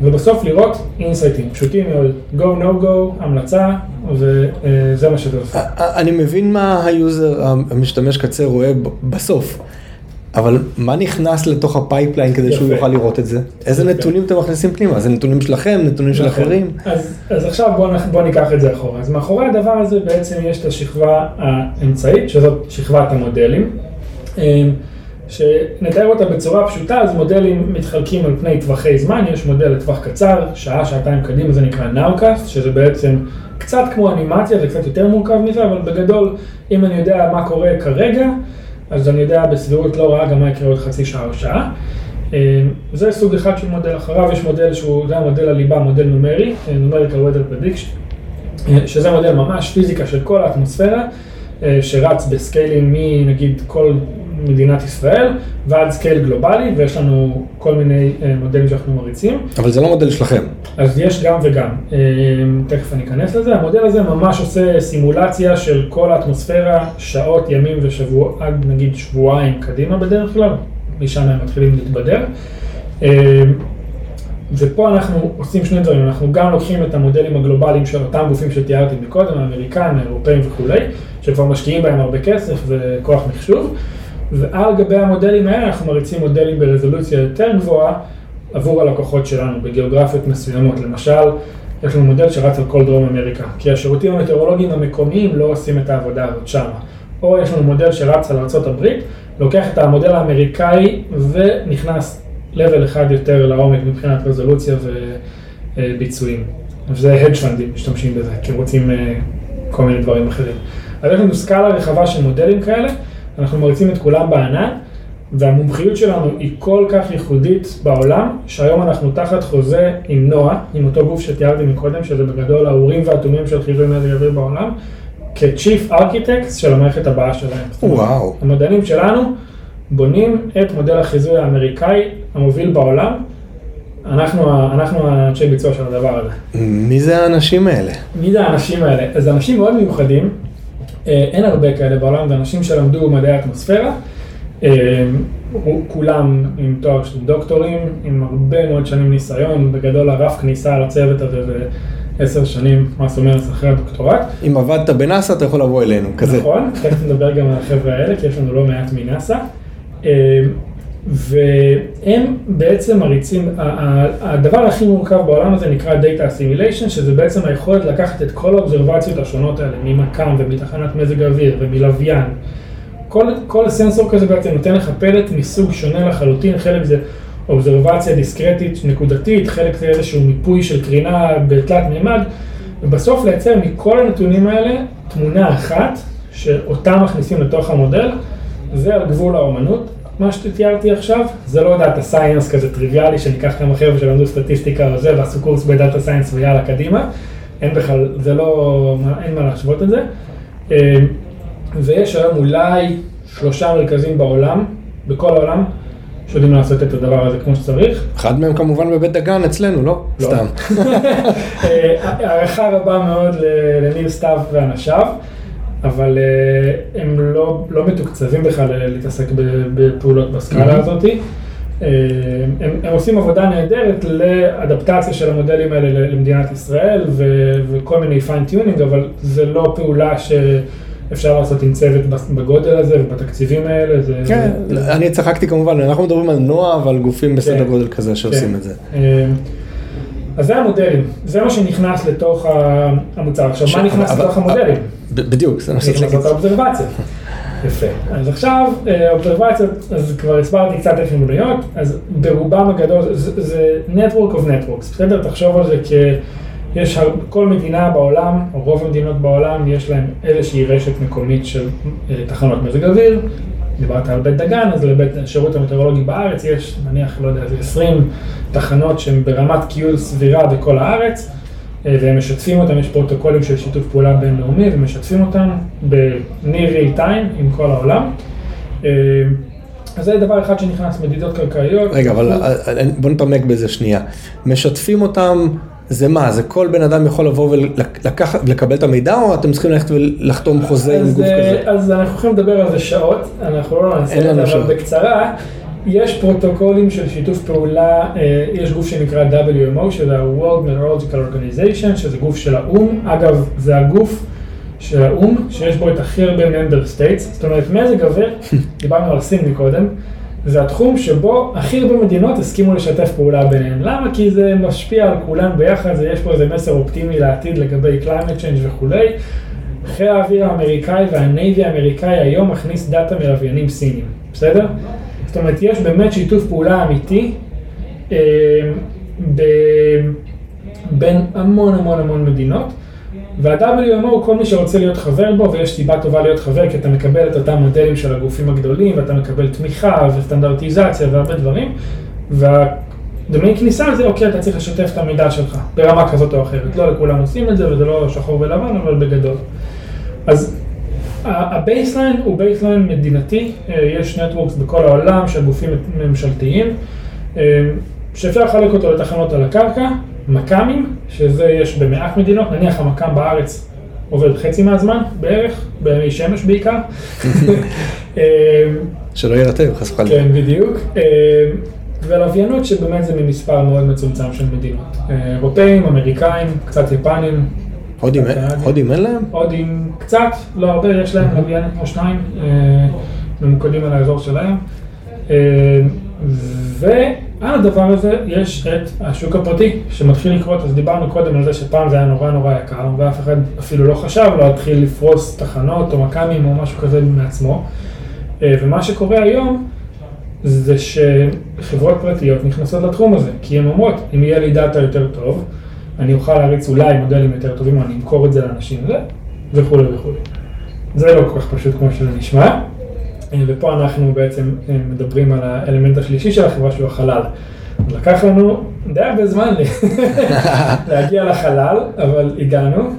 ובסוף לראות insightים, פשוטים מאוד, go no go, המלצה, וזה מה שזה עושה. אני מבין מה ה user, המשתמש קצה רואה בסוף, אבל מה נכנס לתוך ה pipeline כדי שהוא. יוכל לראות את זה? איזה. נתונים אתם מכניסים פנימה? זה נתונים שלכם, נתונים של נכון. אחרים? אז, אז עכשיו בואו בוא ניקח את זה אחורה. אז מאחורי הדבר הזה בעצם יש את השכבה האמצעית, שזאת שכבת המודלים. שנתאר אותה בצורה פשוטה, אז מודלים מתחלקים על פני טווחי זמן, יש מודל לטווח קצר, שעה, שעתיים קדימה, זה נקרא Nowcast, שזה בעצם קצת כמו אנימציה, זה קצת יותר מורכב מזה, אבל בגדול, אם אני יודע מה קורה כרגע, אז אני יודע בסבירות לא רעה גם מה יקרה עוד חצי שעה או שעה. אה, זה סוג אחד של מודל, אחריו יש מודל שהוא, זה המודל הליבה, מודל נומרי, אה, Numerical Weather Prediction, אה, שזה מודל ממש פיזיקה של כל האטמוספירה, שרץ ב scaleים מנגיד כל מדינת ישראל ועד scale גלובלי, ויש לנו כל מיני אה, מודלים שאנחנו מריצים. אבל זה לא מודל שלכם. אז יש גם וגם, אה, תכף אני אכנס לזה, המודל הזה ממש עושה סימולציה של כל האטמוספירה, שעות, ימים ושבוע, עד נגיד שבועיים קדימה בדרך כלל, משם הם מתחילים להתבדר. אה, ופה אנחנו עושים שני דברים, אנחנו גם לוקחים את המודלים הגלובליים של אותם גופים שתיארתי מקודם, האמריקאים, האירופאים וכולי, שכבר משקיעים בהם הרבה כסף וכוח מחשוב, ועל גבי המודלים האלה אנחנו מריצים מודלים ברזולוציה יותר גבוהה עבור הלקוחות שלנו בגיאוגרפיות מסוימות. למשל, יש לנו מודל שרץ על כל דרום אמריקה, כי השירותים המטאורולוגיים המקומיים לא עושים את העבודה הזאת שמה. או יש לנו מודל שרץ על ארה"ב, לוקח את המודל האמריקאי ונכנס level אחד יותר לעומק מבחינת רזולוציה וביצועים. וזה hedge פנדים משתמשים בזה, כי הם רוצים אה, כל מיני דברים אחרים. אז יש לנו סקאלה רחבה של מודלים כאלה, אנחנו מריצים את כולם בענן, והמומחיות שלנו היא כל כך ייחודית בעולם, שהיום אנחנו תחת חוזה עם נועה, עם אותו גוף שתיארתי מקודם, שזה בגדול האורים והתומים של חיזוי מזג אוויר בעולם, כ-Chief Architects של המערכת הבאה שלהם. וואו. המדענים שלנו בונים את מודל החיזוי האמריקאי המוביל בעולם. אנחנו, אנחנו האנשי ביצוע של הדבר הזה. מי זה האנשים האלה? מי זה האנשים האלה? אז אנשים מאוד מיוחדים, אין הרבה כאלה בעולם, זה אנשים שלמדו מדעי האטמוספירה, אה, כולם עם תואר של דוקטורים, עם הרבה מאוד שנים ניסיון, בגדול הרף כניסה לצוות הזה זה עשר שנים, מה זאת אומרת, אחרי הדוקטורט. אם עבדת בנאסא אתה יכול לבוא אלינו, כזה. נכון, תכף נדבר גם על החבר'ה האלה, כי יש לנו לא מעט מנאסא. והם בעצם מריצים, הדבר הכי מורכב בעולם הזה נקרא Data Assimilation, שזה בעצם היכולת לקחת את כל האובזרבציות השונות האלה, ממכ"ם ומתחנת מזג אוויר ומלוויין. כל, כל סנסור כזה בעצם נותן לך פלט מסוג שונה לחלוטין, חלק זה אובזרבציה דיסקרטית נקודתית, חלק זה איזשהו מיפוי של קרינה בתלת מימד, ובסוף לייצר מכל הנתונים האלה תמונה אחת, שאותה מכניסים לתוך המודל, זה על גבול האומנות. מה שתיארתי עכשיו, זה לא data science כזה טריוויאלי, שניקח כמה חבר'ה שלמדו סטטיסטיקה וזה, ועשו קורס ב data science ויאללה קדימה. אין בכלל, זה לא, אין מה להשוות את זה. אה, ויש היום אולי שלושה מרכזים בעולם, בכל העולם, שיודעים לעשות את הדבר הזה כמו שצריך. אחד מהם כמובן בבית דגן אצלנו, לא? לא. סתם. אה, הערכה רבה מאוד ל- לניר סתיו ואנשיו, אבל אה, הם לא, לא מתוקצבים בכלל ל- להתעסק בפעולות בסקאלה הזאת. אה, הם, הם עושים עבודה נהדרת לאדפטציה של המודלים האלה למדינת ישראל ו- וכל מיני fine-tuning, אבל זה לא פעולה שאפשר לעשות עם צוות בגודל הזה ובתקציבים האלה. זה, כן, זה, אני צחקתי כמובן, אנחנו מדברים על נועה, אבל גופים בסדר כן. גודל כזה שעושים כן. את זה. אה, אז זה המודלים, זה מה שנכנס לתוך המוצר. עכשיו, ש- מה נכנס אבל- לתוך המודלים? בדיוק, זה מה צריך שרציתי לעשות. אובזרבציה. יפה. אז עכשיו, אה, אובזרבציות, אז כבר הסברתי קצת איך הן בנויות, אז ברובם הגדול זה, זה Network of Networks, בסדר? תחשוב על זה כ... יש. כל מדינה בעולם, או רוב המדינות בעולם, יש להם איזושהי רשת מקומית של אה, תחנות מזג אוויר. דיברת על בית דגן, אז לבית השירות המטאורולוגי בארץ יש נניח, לא יודע, איזה 20 תחנות שהן ברמת קיול סבירה בכל הארץ, והם משתפים אותם, יש פרוטוקולים של שיתוף פעולה בינלאומי, ומשתפים אותם ב-near real time עם כל העולם. אה, אז זה דבר אחד שנכנס, מדידות קרקעיות. רגע, אבל אה, אה, בוא נתעמק בזה שנייה. משתפים אותם, זה מה? זה כל בן אדם יכול לבוא ולקבל את המידע, או אתם צריכים ללכת ולחתום חוזה עם גוף כזה? אז אנחנו יכולים לדבר על זה שעות, אנחנו לא נעשה את זה, אבל. בקצרה, יש פרוטוקולים של שיתוף פעולה, אה, יש גוף שנקרא WMO, שזה ה-World Meteorological Organization, שזה גוף של האו"ם, אגב, זה הגוף של האו"ם, שיש בו את הכי הרבה member states, זאת אומרת, מזג אוויר, דיברנו על סין מקודם, זה התחום שבו הכי הרבה מדינות הסכימו לשתף פעולה ביניהן. למה? כי זה משפיע על כולם ביחד, זה- יש פה איזה מסר אופטימי לעתיד לגבי climate change וכולי. חיל האוויר האמריקאי והנייבי האמריקאי היום מכניס דאטה מלוויינים סינים, בסדר? זאת אומרת, יש באמת שיתוף פעולה אמיתי אה. בין המון המון המון מדינות, וה-WMO, כל מי שרוצה להיות חבר בו, ויש סיבה טובה להיות חבר, כי אתה מקבל את אותם מודלים של הגופים הגדולים, ואתה מקבל תמיכה וסטנדרטיזציה והרבה דברים, והדמי כניסה זה, אוקיי, אתה צריך לשתף את המידע שלך, ברמה כזאת או אחרת. לא לכולם עושים את זה, וזה לא שחור ולבן, אבל בגדול. אז ה baseline הוא baseline מדינתי, אה, יש networks בכל העולם של גופים ממשלתיים, אה, שאפשר לחלק אותו לתחנות על הקרקע, מכ"מים, שזה יש במעט מדינות, נניח המכ"ם בארץ עובד חצי מהזמן בערך, בימי שמש בעיקר. אה, שלא יירטב, חס וחלילה. כן, בדיוק. ולוויינות שבאמת זה ממספר מאוד מצומצם של מדינות. אירופאים, אמריקאים, קצת יפנים. הודים קצת אין- קנדים. הודים אין להם? הודים קצת, לא הרבה, יש להם לוויין או שניים, אה, ממוקדים על האזור שלהם. אה, ועל הדבר הזה יש את השוק הפרטי שמתחיל לקרות, אז דיברנו קודם על זה שפעם זה היה נורא נורא יקר, ואף אחד אפילו לא חשב להתחיל לפרוס תחנות או מכ"מים או משהו כזה מעצמו. אה, ומה שקורה היום זה שחברות פרטיות נכנסות לתחום הזה, כי הן אומרות, אם יהיה לי דאטה יותר טוב, אני אוכל להריץ אולי מודלים יותר טובים, או אני אמכור את זה לאנשים וזה, וכולי וכולי. זה לא כל כך פשוט כמו שזה נשמע, אה, ופה אנחנו בעצם אה, מדברים על האלמנט השלישי של החברה שהוא החלל. לקח לנו די הרבה זמן להגיע לחלל, אבל הגענו.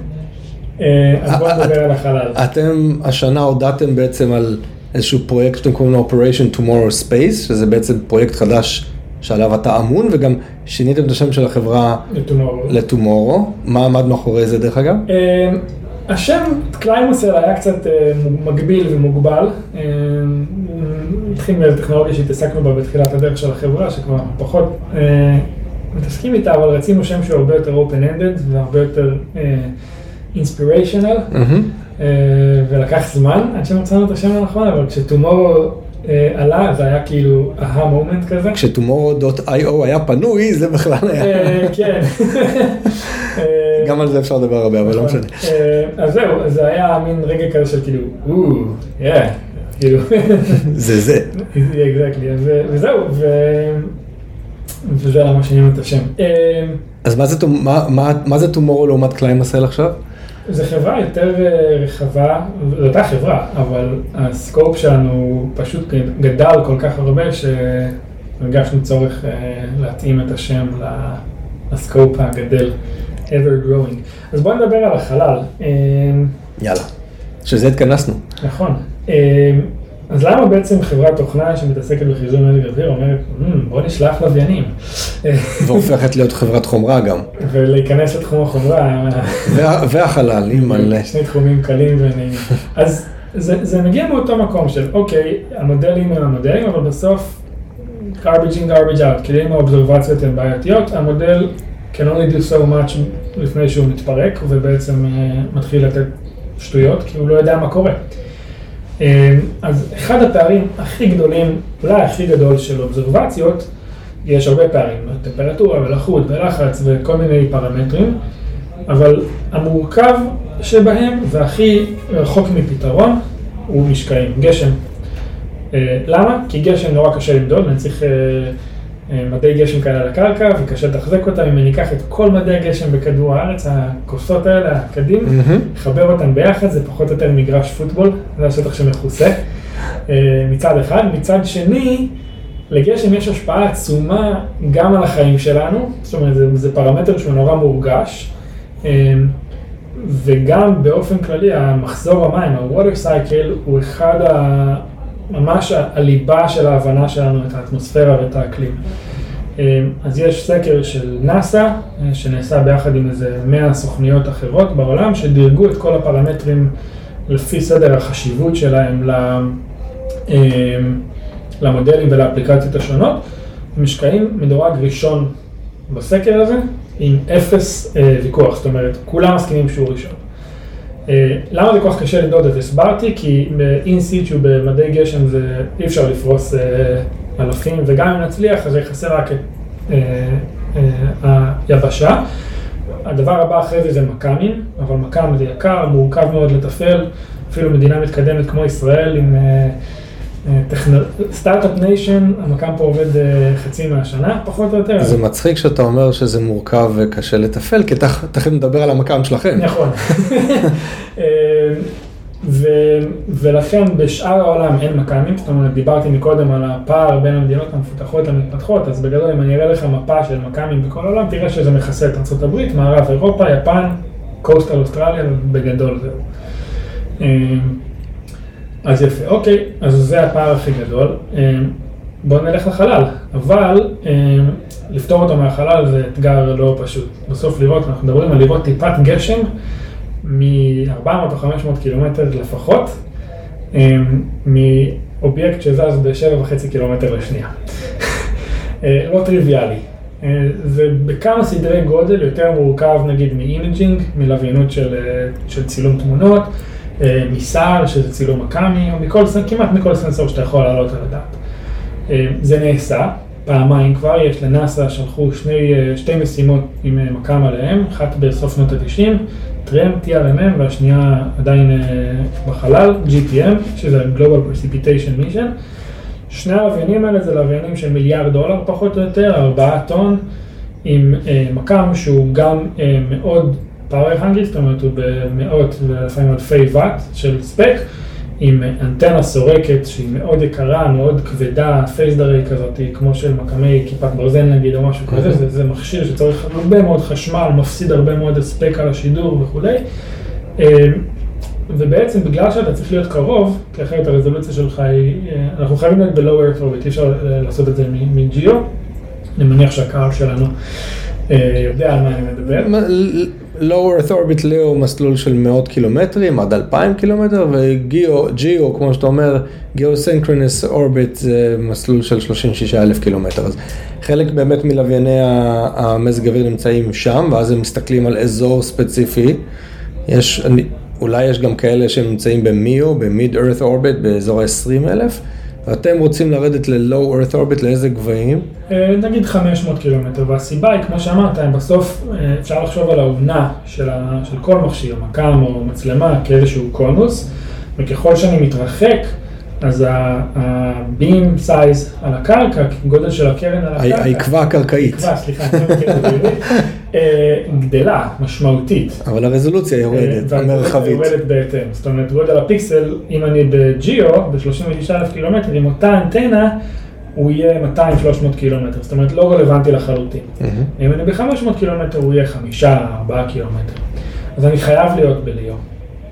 אה, אז בואו נדבר על החלל. אתם השנה הודעתם בעצם על איזשהו פרויקט שאתם קוראים לו Operation Tomorrow Space, שזה בעצם פרויקט חדש שעליו אתה אמון, וגם שיניתם את השם של החברה. ל-Tomorrow. מה עמד מאחורי זה דרך אגב? אה, השם קליימוסל היה קצת אה, מגביל ומוגבל. אה, התחיל מאיזו טכנולוגיה שהתעסקנו בה בתחילת הדרך של החברה, שכבר פחות מתעסקים איתה, אבל רצינו שם שהוא הרבה יותר open-ended והרבה יותר אינספיריישנל, מהמם. ולקח זמן עד שמצאנו את השם הנכון, אבל כשטומורו עלה זה היה כאילו אהה מומנט כזה. כש-Tomorrow.io היה פנוי, זה בכלל היה. אה, כן. אה, גם על זה אפשר לדבר הרבה, אבל לא נכון. משנה. אה, אז זהו, זה היה מין רגע כזה של כאילו, או, יא, כאילו, זה זה. וזהו, ו- וזה למה שינינו את השם. אה, אז מה זה, Tomorrow לעומת קליימסל עכשיו? זו חברה יותר אה, רחבה, זו אותה חברה, אבל הסקופ שלנו פשוט גדל כל כך הרבה שהרגשנו צורך אה, להתאים את השם לסקופ הגדל, ever growing. אז בואו נדבר על החלל. אה, יאללה. שזה התכנסנו. נכון. אז למה בעצם חברת תוכנה שמתעסקת בחיזוי מזג אוויר אומרת, "מ, בוא נשלח לוויינים והופכת להיות חברת חומרה גם. ולהיכנס לתחום החומרה, וה, והחלל, אימא'לה. שני תחומים קלים ונעימים. אז זה, זה מגיע מאותו מקום של, אוקיי, המודלים הם המודלים, אבל בסוף garbage in, garbage out, כאילו אם האובזרבציות הן בעייתיות, המודל can only do so much לפני שהוא מתפרק, ובעצם אה, מתחיל לתת שטויות, כי הוא לא יודע מה קורה. אה, אז אחד הפערים הכי גדולים, אולי הכי גדול של אובזרבציות, יש הרבה פערים, טמפרטורה ולחות ולחץ וכל מיני פרמטרים, אבל המורכב שבהם והכי רחוק מפתרון הוא משקעים, גשם. אה, למה? כי גשם נורא קשה למדוד, אני צריך אה, מדי גשם כאלה על הקרקע וקשה לתחזק אותם. אם אני אקח את כל מדי הגשם בכדור הארץ, הכוסות האלה, הקדים. לחבר אותם ביחד זה פחות או יותר מגרש פוטבול, זה השטח שמכוסה אה, מצד אחד. מצד שני, לגשם יש השפעה עצומה גם על החיים שלנו, זאת אומרת זה, זה פרמטר שהוא נורא מורגש. אה, וגם באופן כללי המחזור המים, ה-water cycle הוא אחד ה... ממש הליבה של ההבנה שלנו את האטמוספירה ואת האקלים. אה, אז יש סקר של נאסא, אה, שנעשה ביחד עם איזה 100 סוכניות אחרות בעולם, שדירגו את כל הפרמטרים לפי סדר החשיבות שלהם אה, למודלים ולאפליקציות השונות. משקעים מדורג ראשון בסקר הזה, עם אפס אה, ויכוח, זאת אומרת, כולם מסכימים שהוא ראשון. אה, למה זה כל כך קשה למדוד את זה? הסברתי, כי ב-in situ במדי גשם זה אי אפשר לפרוס אה, אלפים, וגם אם נצליח, אז יחסר רק את אה, אה, היבשה. הדבר הבא אחרי זה זה מכ"מים, אבל מכ"ם זה יקר, מורכב מאוד לתפעל, אפילו מדינה מתקדמת כמו ישראל עם אה, אה. start-up nation, המכ"ם פה עובד אה, חצי מהשנה, פחות או יותר. זה מצחיק שאתה אומר שזה מורכב וקשה לתפעל, כי תכף נדבר על המכ"ם שלכם. נכון. אה, ו, ולכן בשאר העולם אין מכ"מים, זאת אומרת, דיברתי מקודם על הפער בין המדינות המפותחות למתפתחות, אז בגדול אם אני אראה לך מפה של מכ"מים בכל העולם, תראה שזה מכסה את ארה"ב, מערב אירופה, יפן, קוסטל אוסטרליה, בגדול זהו. אז יפה, אוקיי, אז זה הפער הכי גדול. אה, בואו נלך לחלל, אבל אה, לפתור אותו מהחלל זה אתגר לא פשוט. בסוף לראות, אנחנו מדברים על לראות טיפת גשם מ-400 או 500 קילומטר לפחות, אה, מאובייקט שזז ב-7.5 קילומטר לשנייה. אה, לא טריוויאלי. אה, זה בכמה סדרי גודל יותר מורכב נגיד מ imaging, מלוויינות של, אה, של צילום תמונות, מ SAR, שזה צילום מכ"מי, או מכל, כמעט מכל סנסור שאתה יכול להעלות על הדעת. אה, זה נעשה, פעמיים כבר, יש לנאסא שלחו שני, אה, שתי משימות עם אה, מכ"ם עליהם, אחת בסוף שנות ה-90, TRMM, TRMM, והשנייה עדיין אה, בחלל, GPM, שזה Global Precipitation Mission. שני הלוויינים האלה זה לוויינים של מיליארד דולר פחות או יותר, ארבעה טון, עם אה, מקם שהוא גם אה, מאוד power hungry, זאת אומרת הוא במאות ולפעמים אלפי ואט של ספק, עם אנטנה סורקת שהיא מאוד יקרה, מאוד כבדה, פייסדרי כזאת, כמו של מקמי כיפת ברזל נגיד או משהו כזה, זה, זה מכשיר שצריך הרבה מאוד חשמל, מפסיד הרבה מאוד הספק על השידור וכולי. אה, ובעצם בגלל שאתה צריך להיות קרוב, כי אחרת הרזולוציה שלך היא, אה, אנחנו חייבים להיות ב-low earth orbit, אי אפשר אה, לעשות את זה מג'יו. אני מניח שהקהל שלנו יודע על מה אני מדבר. Low earth orbit הוא מסלול של מאות קילומטרים עד אלפיים קילומטר וגיאו, כמו שאתה אומר, גיאו-סינכרונס אורביט זה מסלול של 36 אלף קילומטר. אז חלק באמת מלווייני המזג אוויר נמצאים שם, ואז הם מסתכלים על אזור ספציפי. יש, אני, אולי יש גם כאלה שנמצאים במיו, ב-mid earth orbit, באזור ה-20 אלף, ואתם רוצים לרדת ל-low earth orbit לאיזה גבהים? אה, נגיד 500 קילומטר, והסיבה היא, כמו שאמרת, בסוף אה, אפשר לחשוב על האומנה של, ה, של כל מכשיר, מקם או מצלמה, כאיזשהו קונוס, וככל שאני מתרחק, אז ה-beam size על הקרקע, גודל של הקרן על הקרקע, העקבה הקרקעית, העקבה, סליחה, אני לא מכיר את זה בעברית, אה, גדלה משמעותית. אבל הרזולוציה יורדת, והגודל המרחבית. יורדת בהתאם. זאת אומרת, גודל הפיקסל, אם אני בג'יו, ב-36 אלף קילומטר, עם אותה אנטנה, הוא יהיה 200-300 קילומטר. זאת אומרת, לא רלוונטי לחלוטין. אם אני ב-500 קילומטר, הוא יהיה 5-4 קילומטר. אז אני חייב להיות בליאו.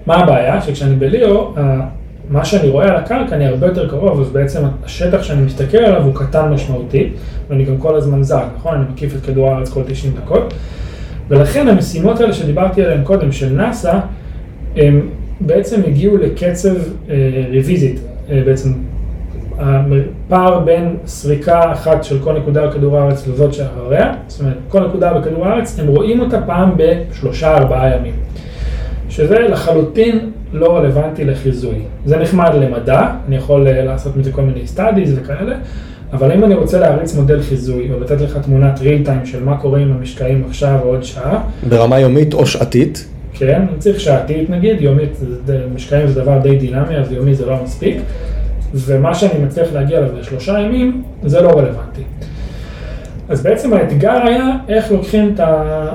מה הבעיה? שכשאני בליאו, ה- מה שאני רואה על הקרקע, אני הרבה יותר קרוב, אז בעצם השטח שאני מסתכל עליו הוא קטן משמעותית, ואני גם כל הזמן זר, נכון? אני מקיף את כדור הארץ כל 90 דקות. ולכן המשימות האלה שדיברתי עליהן קודם, של נאס"א, הם בעצם הגיעו לקצב רוויזית, בעצם הפער בין סריקה אחת של כל נקודה בכדור הארץ לזאת שאחריה, זאת אומרת, כל נקודה בכדור הארץ, הם רואים אותה פעם בשלושה ארבעה ימים. שזה לחלוטין לא רלוונטי לחיזוי. זה נחמד למדע, אני יכול אה, לעשות מזה כל מיני studies וכאלה, אבל אם אני רוצה להריץ מודל חיזוי או לתת לך תמונת real time של מה קורה עם המשקעים עכשיו או עוד שעה, ברמה יומית או שעתית, כן, אני צריך שעתית נגיד, יומית, משקעים זה דבר די דינמי, אז יומי זה לא מספיק, ומה שאני מצליח להגיע אליו לשלושה ימים, זה לא רלוונטי. אז בעצם האתגר היה איך לוקחים את ה...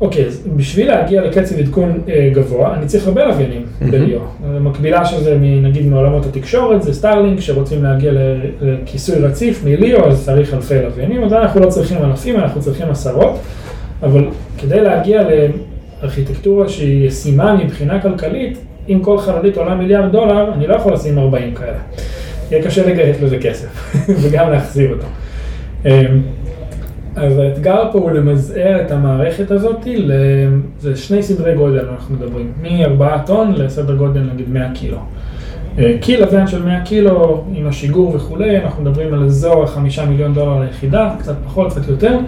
אוקיי, אז בשביל להגיע לקצב עדכון אה, גבוה, אני צריך הרבה לוויינים בליאו. מקבילה של זה, נגיד מעולמות התקשורת, זה סטארלינק, שרוצים להגיע לכיסוי רציף מליאו, אז צריך אלפי לוויינים, אז אנחנו לא צריכים אלפים, אנחנו צריכים עשרות, אבל כדי להגיע לארכיטקטורה שהיא ישימה מבחינה כלכלית, אם כל חללית עולה מיליארד דולר, אני לא יכול לשים 40 כאלה. יהיה קשה לגייס לזה כסף, וגם להחזיר אותו. אז האתגר פה הוא למזער את המערכת הזאת, ל... זה שני סדרי גודל אנחנו מדברים, מ-4 טון לסדר גודל נגיד 100 קילו. אה, קי לוויין של 100 קילו עם השיגור וכולי, אנחנו מדברים על אזור ה-5 מיליון דולר ליחידה, קצת פחות, קצת יותר,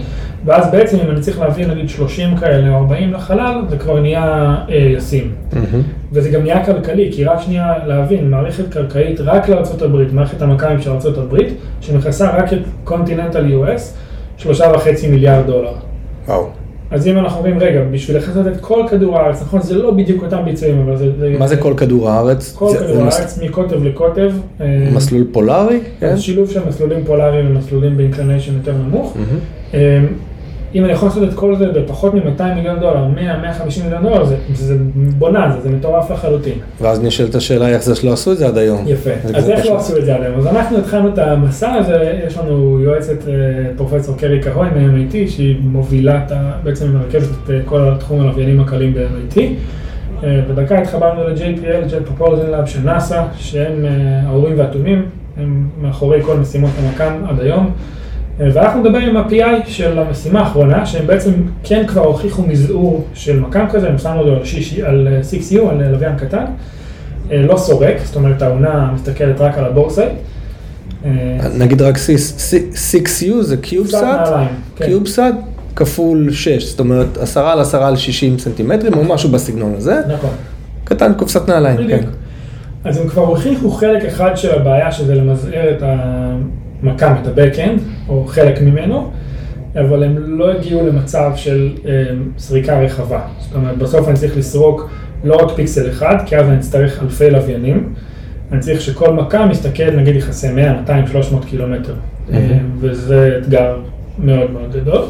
ואז בעצם אם אני צריך להביא נגיד 30 כאלה או 40 לחלל, זה כבר נהיה אה, ישים. מהמם. וזה גם נהיה כלכלי, כי רק שנייה להבין, מערכת קרקעית רק לארה"ב, מערכת המכ"מים של ארה"ב, שמכסה רק את קונטיננטל US, שלושה וחצי מיליארד דולר. וואו. אז אם אנחנו אומרים, רגע, בשביל לכסות את כל כדור הארץ, נכון, זה לא בדיוק אותם ביצועים, אבל זה... מה זה כל כדור הארץ? כל זה- כדור זה מס- הארץ, מקוטב לקוטב. אה, מסלול פולארי? כן? שילוב של מסלולים פולאריים ומסלולים ב inclination יותר נמוך. מהמם. אם אני יכול לעשות את כל זה בפחות מ-200 מיליון דולר, 100-150 מיליון דולר, זה, זה בוננזה, זה מטורף לחלוטין. ואז נשאלת השאלה איך זה שלא עשו את זה עד היום. יפה. זה אז איך פשוט. לא עשו את זה עד היום? אז אנחנו התחלנו את המסע הזה, יש לנו יועצת אה, פרופסור קרי כהוי מ-MIT, שהיא מובילה, את בעצם מרכזת את אה, כל התחום הלוויינים הקלים ב-MIT. אה, בדקה התחברנו ל-JPL, Jet Propulsion Lab של נאסא, שהם האורים והתומים, הם מאחורי כל משימות המקם עד היום. אה, ואנחנו נדבר עם ה-PI של המשימה האחרונה, שהם בעצם כן כבר הוכיחו מזעור של מקם כזה, הם שמו אותו על, 6, על אה, 6U, על אה, לוויין קטן, אה, לא סורק, זאת אומרת העונה מסתכלת רק על הבורסאית. אה, נגיד רק 6U זה קיובסאט, נעליים, כן. קיובסאט כפול 6, זאת אומרת 10 על 10 על 60 סנטימטרים או משהו בסגנון הזה, נכון. קטן קופסת נעליים. כן. אז הם כבר הוכיחו חלק אחד של הבעיה, שזה למזער את המקם, את ה-Backend, או חלק ממנו, אבל הם לא הגיעו למצב של אה, סריקה רחבה. זאת אומרת, בסוף אני צריך לסרוק לא רק פיקסל אחד, כי אז אני אצטרך אלפי לוויינים. אני צריך שכל מקם יסתכל, נגיד, יכסה 100, 200, 300 קילומטר. אה, וזה אתגר מאוד מאוד גדול.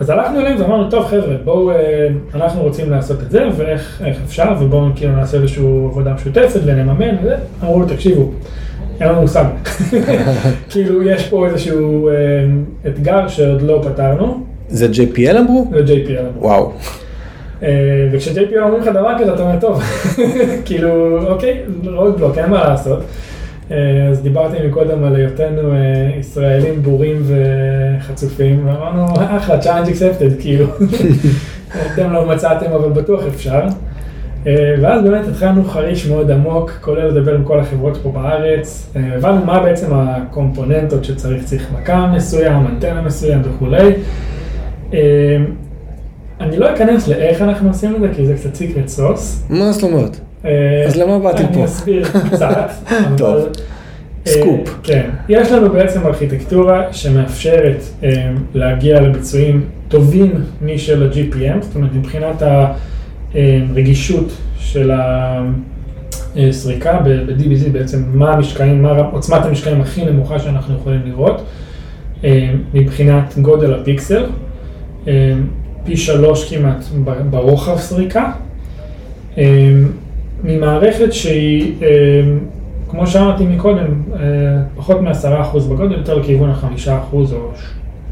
אז הלכנו אליהם ואמרנו, טוב חבר'ה, בואו, אה, אנחנו רוצים לעשות את זה, ואיך איך אפשר, ובואו כאילו נעשה איזושהי עבודה משותפת ונממן וזה. אמרו לו, תקשיבו, אין לנו מושג. כאילו, יש פה איזשהו אה, אתגר שעוד לא פתרנו, זה JPL אמרו? ו-JPL אמרו. וואו. אה, וכש-JPL אומרים לך דבר כזה, אתה אומר, טוב, כאילו, אוקיי, רוד בלוק, אין מה לעשות. אה, אז דיברתי מקודם על היותנו ישראלים בורים וחצופים, ואמרנו, אחלה, challenge accepted, כאילו. אתם לא מצאתם, אבל בטוח אפשר. אה, ואז באמת התחלנו חריש מאוד עמוק, כולל לדבר עם כל החברות פה בארץ. אה, הבנו מה בעצם הקומפוננטות שצריך, צריך מקם מסוים, אנטנה מסוים וכולי. אה, אני לא אכנס לאיך אנחנו עושים את זה, כי זה קצת סיקרט סוס. מה זאת אומרת? אז למה באתי פה? אני אסביר קצת. טוב. סקופ. כן. יש לנו בעצם ארכיטקטורה שמאפשרת להגיע לביצועים טובים משל ה-GPM, זאת אומרת מבחינת הרגישות של הסריקה ב-DBZ בעצם מה המשקעים, מה עוצמת המשקעים הכי נמוכה שאנחנו יכולים לראות, אה, מבחינת גודל הפיקסל, אה, פי שלוש כמעט ברוחב סריקה. ממערכת שהיא, כמו שאמרתי מקודם, אה, פחות מ-10% בגודל, יותר לכיוון ה-5% או